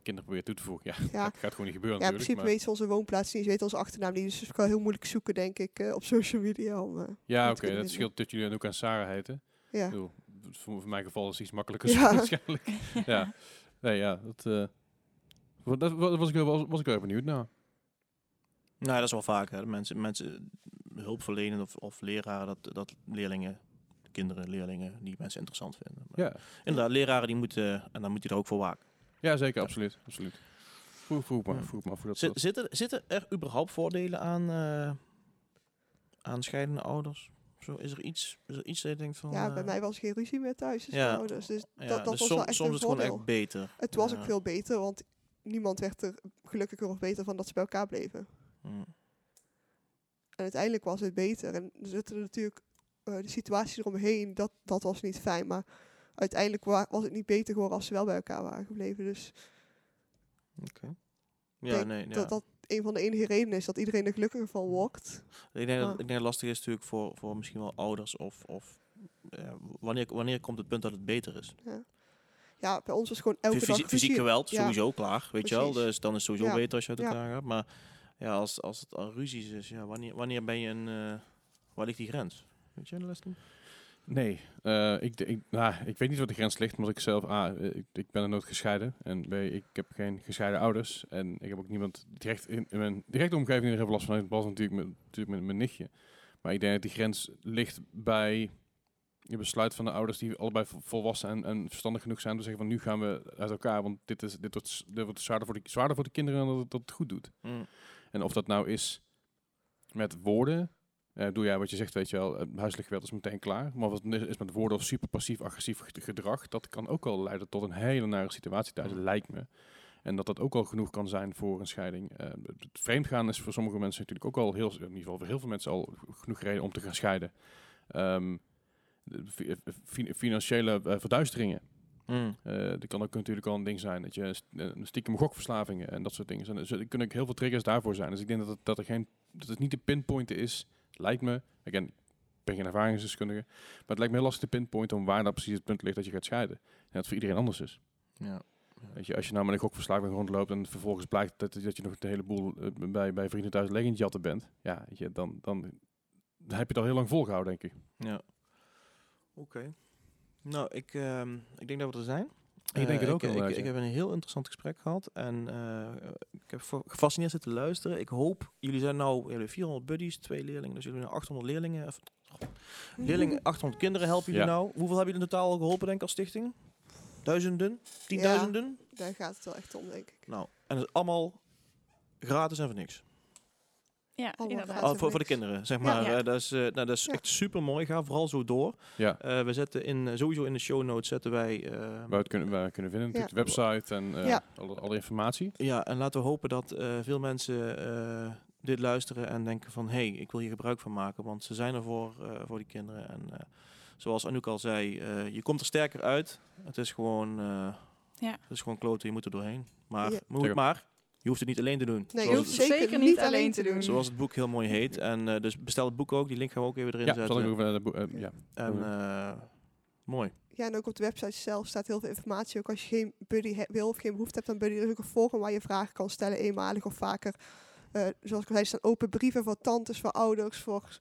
Kinderen proberen toe te voegen. Ja, Ja. dat gaat gewoon niet gebeuren Ja, in principe maar- weten ze onze woonplaats niet, ze weten onze achternaam niet. Dus het is wel heel moeilijk zoeken, denk ik, eh, op social media. Om, eh, ja, oké, dat scheelt dat jullie dan ook aan Sarah heten. ja. Ik bedoel, voor, voor mijn geval is het iets makkelijker Ja. waarschijnlijk. ja. Nee, ja, dat, eh, wa- dat wa- was, ik wel, was, was ik wel even benieuwd naar. Nou, dat is wel vaak. Hè. Mensen, mensen hulp verlenen of, of leraren, dat, dat leerlingen, kinderen, leerlingen, die mensen interessant vinden. Maar Ja, Inderdaad, leraren die moeten, en dan moet je er ook voor waken. Ja zeker, absoluut. absoluut. Vroeg, vroeg maar, Ja. vroeg maar. Voor dat zitten, zitten er überhaupt voordelen aan, eh, aan scheidende ouders? Zo, is er iets, is er iets dat je denkt van... ja, bij eh, mij was geen ruzie meer thuis, dus ja. ouders. Dus ja, dat, dat dus was som- wel echt soms een is het gewoon voordeel. echt beter. Het was Ja. ook veel beter, want niemand werd er gelukkiger of beter van dat ze bij elkaar bleven. Mm. En uiteindelijk was het beter. En er zitten natuurlijk eh, de situatie eromheen, dat, dat was niet fijn. Maar uiteindelijk wa- was het niet beter geworden als ze wel bij elkaar waren gebleven. Dus Oké. Ja, nee, ja. dat dat een van de enige redenen is dat iedereen er gelukkiger van wordt. Ik denk, dat, Ja. ik denk dat het lastig is natuurlijk voor, voor misschien wel ouders of, of ja, wanneer, wanneer komt het punt dat het beter is? Ja, bij ons was gewoon elke dag fysiek geweld, Ja. sowieso klaar, weet je wel. Dus dan is het sowieso Ja. beter als je uit Ja. elkaar gaat. Maar ja, als, als het al ruzies is, ja, wanneer, wanneer ben je een... eh, waar ligt die grens? Weet je, Leslie? Nee, eh, ik, ik, nou, ik weet niet wat de grens ligt, omdat ik zelf, A, eh, ik, ik ben er nooit gescheiden. En B, ik heb geen gescheiden ouders. En ik heb ook niemand direct in, in mijn directe omgeving die er last van heeft, behalve natuurlijk mijn, natuurlijk mijn, mijn nichtje. Maar ik denk dat die grens ligt bij je besluit van de ouders die allebei vo- volwassen en, en verstandig genoeg zijn om te zeggen van nu gaan we uit elkaar, want dit, is, dit, wordt, dit wordt zwaarder, voor de, zwaarder voor de kinderen dan dat het, dat het goed doet. Mm. En of dat nou is met woorden, eh, doe jij wat je zegt, weet je wel, eh, huiselijk geweld is meteen klaar. Maar het is met woorden of super passief-agressief ged- gedrag, dat kan ook al leiden tot een hele nare situatie thuis, lijkt me. En dat dat ook al genoeg kan zijn voor een scheiding. Eh, het vreemdgaan is voor sommige mensen natuurlijk ook al heel, in ieder geval voor heel veel mensen al genoeg reden om te gaan scheiden. Ehm, de fi- financiële eh, verduisteringen. Mm. Eh dat kan ook natuurlijk al een ding zijn. Dat je eh, stiekem gokverslavingen en dat soort dingen. zijn. Dus er kunnen ook heel veel triggers daarvoor zijn. Dus ik denk dat het, dat er geen, dat het niet te pinpointen is, lijkt me. Again, ben geen ervaringsdeskundige. Maar het lijkt me heel lastig te pinpointen om waar nou precies het punt ligt dat je gaat scheiden. En dat het voor iedereen anders is. Ja. Weet je, als je nou met een gokverslaafding rondloopt en vervolgens blijkt dat, dat je nog een heleboel eh, bij, bij vrienden thuis leggend jatten bent, ja, weet je, dan, dan, dan heb je het al heel lang volgehouden, denk ik. Ja. Oké. Nou, ik, ehm, ik denk dat we er zijn. Ik denk het Eh, ook ik, ik, ja. ik heb een heel interessant gesprek gehad en eh, ik heb gefascineerd zitten luisteren. Ik hoop, jullie zijn nou jullie 400 buddies, twee leerlingen, dus jullie hebben 800 leerlingen. Of, leerlingen, 800 kinderen helpen jullie Ja. nou. Hoeveel hebben jullie in totaal al geholpen, denk ik, als stichting? Duizenden? Tienduizenden? Daar gaat het wel echt om, denk ik. Nou, en het is allemaal gratis en voor niks. Ja, inderdaad. gratis. Oh, voor, voor de kinderen, zeg maar. Ja. Eh, dat is, eh, nou, dat is Ja. echt super mooi. Ga vooral zo door. Ja, Eh, we zetten in, sowieso in de show notes zetten wij... eh, waar het kunnen, waar we kunnen vinden. Ja. Natuurlijk de website en eh, Ja. alle, alle informatie. Ja, en laten we hopen dat eh, veel mensen eh, dit luisteren en denken van... hé, hey, ik wil hier gebruik van maken, want ze zijn er voor, eh, voor die kinderen. En eh, zoals Anouk al zei, eh, je komt er sterker uit. Het is gewoon, eh Ja. het is gewoon kloten, je moet er doorheen. Maar, Ja. moet, maar je hoeft het niet alleen te doen. Nee, je hoeft het, zeker, niet alleen te doen. zoals het boek heel mooi heet. En eh, dus bestel het boek ook, die link gaan we ook even erin Ja, zal zetten. ik ook even, eh, boe- eh, ja. En eh, mooi. Ja, en ook op de website zelf staat heel veel informatie. Ook als je geen buddy wil of geen behoefte hebt aan buddy, er is ook een forum waar je vragen kan stellen, eenmalig of vaker. Eh, zoals ik al zei, staan open brieven voor tantes, voor ouders, voor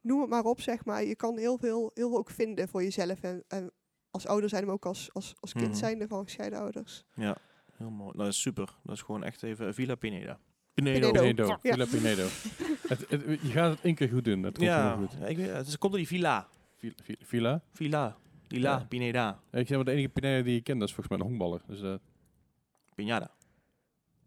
noem het maar op, zeg maar. Je kan heel veel, heel veel ook vinden voor jezelf. En, en als ouder zijn, maar ook als, als, als kind Mhm. zijnde van gescheiden ouders. Ja, heel mooi. Nou, dat is super. Dat is gewoon echt even Villa Pineda. Pinedo. Pinedo. Pinedo. Ja. Villa Pinedo. het, het- je gaat het één keer goed doen. Dat komt Ja, heel goed. ja, ik weet, het is- komt door die Villa. Vi- vi- Villa. Villa. Villa, Ja. Pineda. Ik zeg maar de enige Pinedo die ik ken, dat is volgens mij een honkballer. Dus Pinada.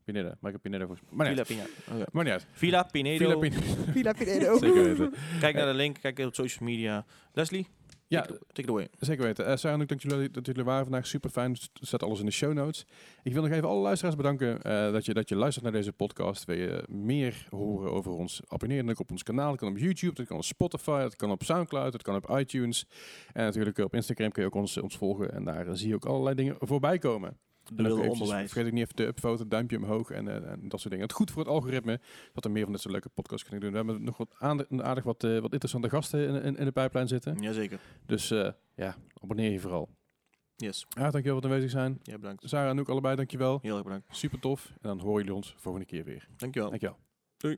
Pinedo. Maar ik heb Pinedo volgens mij. Maar Villa. Pineda. Maar niet uit. Villa Pinedo. Villa Pinedo. Villa Pinedo. Zeker weten. Kijk naar de link, kijk op social media. Leslie, Ja, take, it away. Zeker weten. Uh, ik, dank jullie dat jullie er waren vandaag. Super fijn. Zet alles in de show notes. Ik wil nog even alle luisteraars bedanken eh, dat, je, dat je luistert naar deze podcast. Wil je meer horen over ons? Abonneer dan ook op ons kanaal. Dat kan op YouTube, dat kan op Spotify, dat kan op Soundcloud, dat kan op iTunes. En natuurlijk op Instagram kun je ook ons, ons volgen. En daar zie je ook allerlei dingen voorbij komen. Onderwijs. Vergeet ik niet even de upvote, duimpje omhoog en, eh, en dat soort dingen. Het goed voor het algoritme dat er meer van dit soort leuke podcasts kunnen doen. We hebben nog wat aardig, aardig wat, eh, wat interessante gasten in, in, in de pijplijn zitten. Jazeker. Dus eh, ja, abonneer je vooral. Yes. Ja, dankjewel voor het aanwezig zijn. Ja, bedankt. Sarah en ook allebei, dankjewel. Heel erg bedankt. Super tof. En dan horen jullie ons volgende keer weer. Dankjewel. Dankjewel. Doei.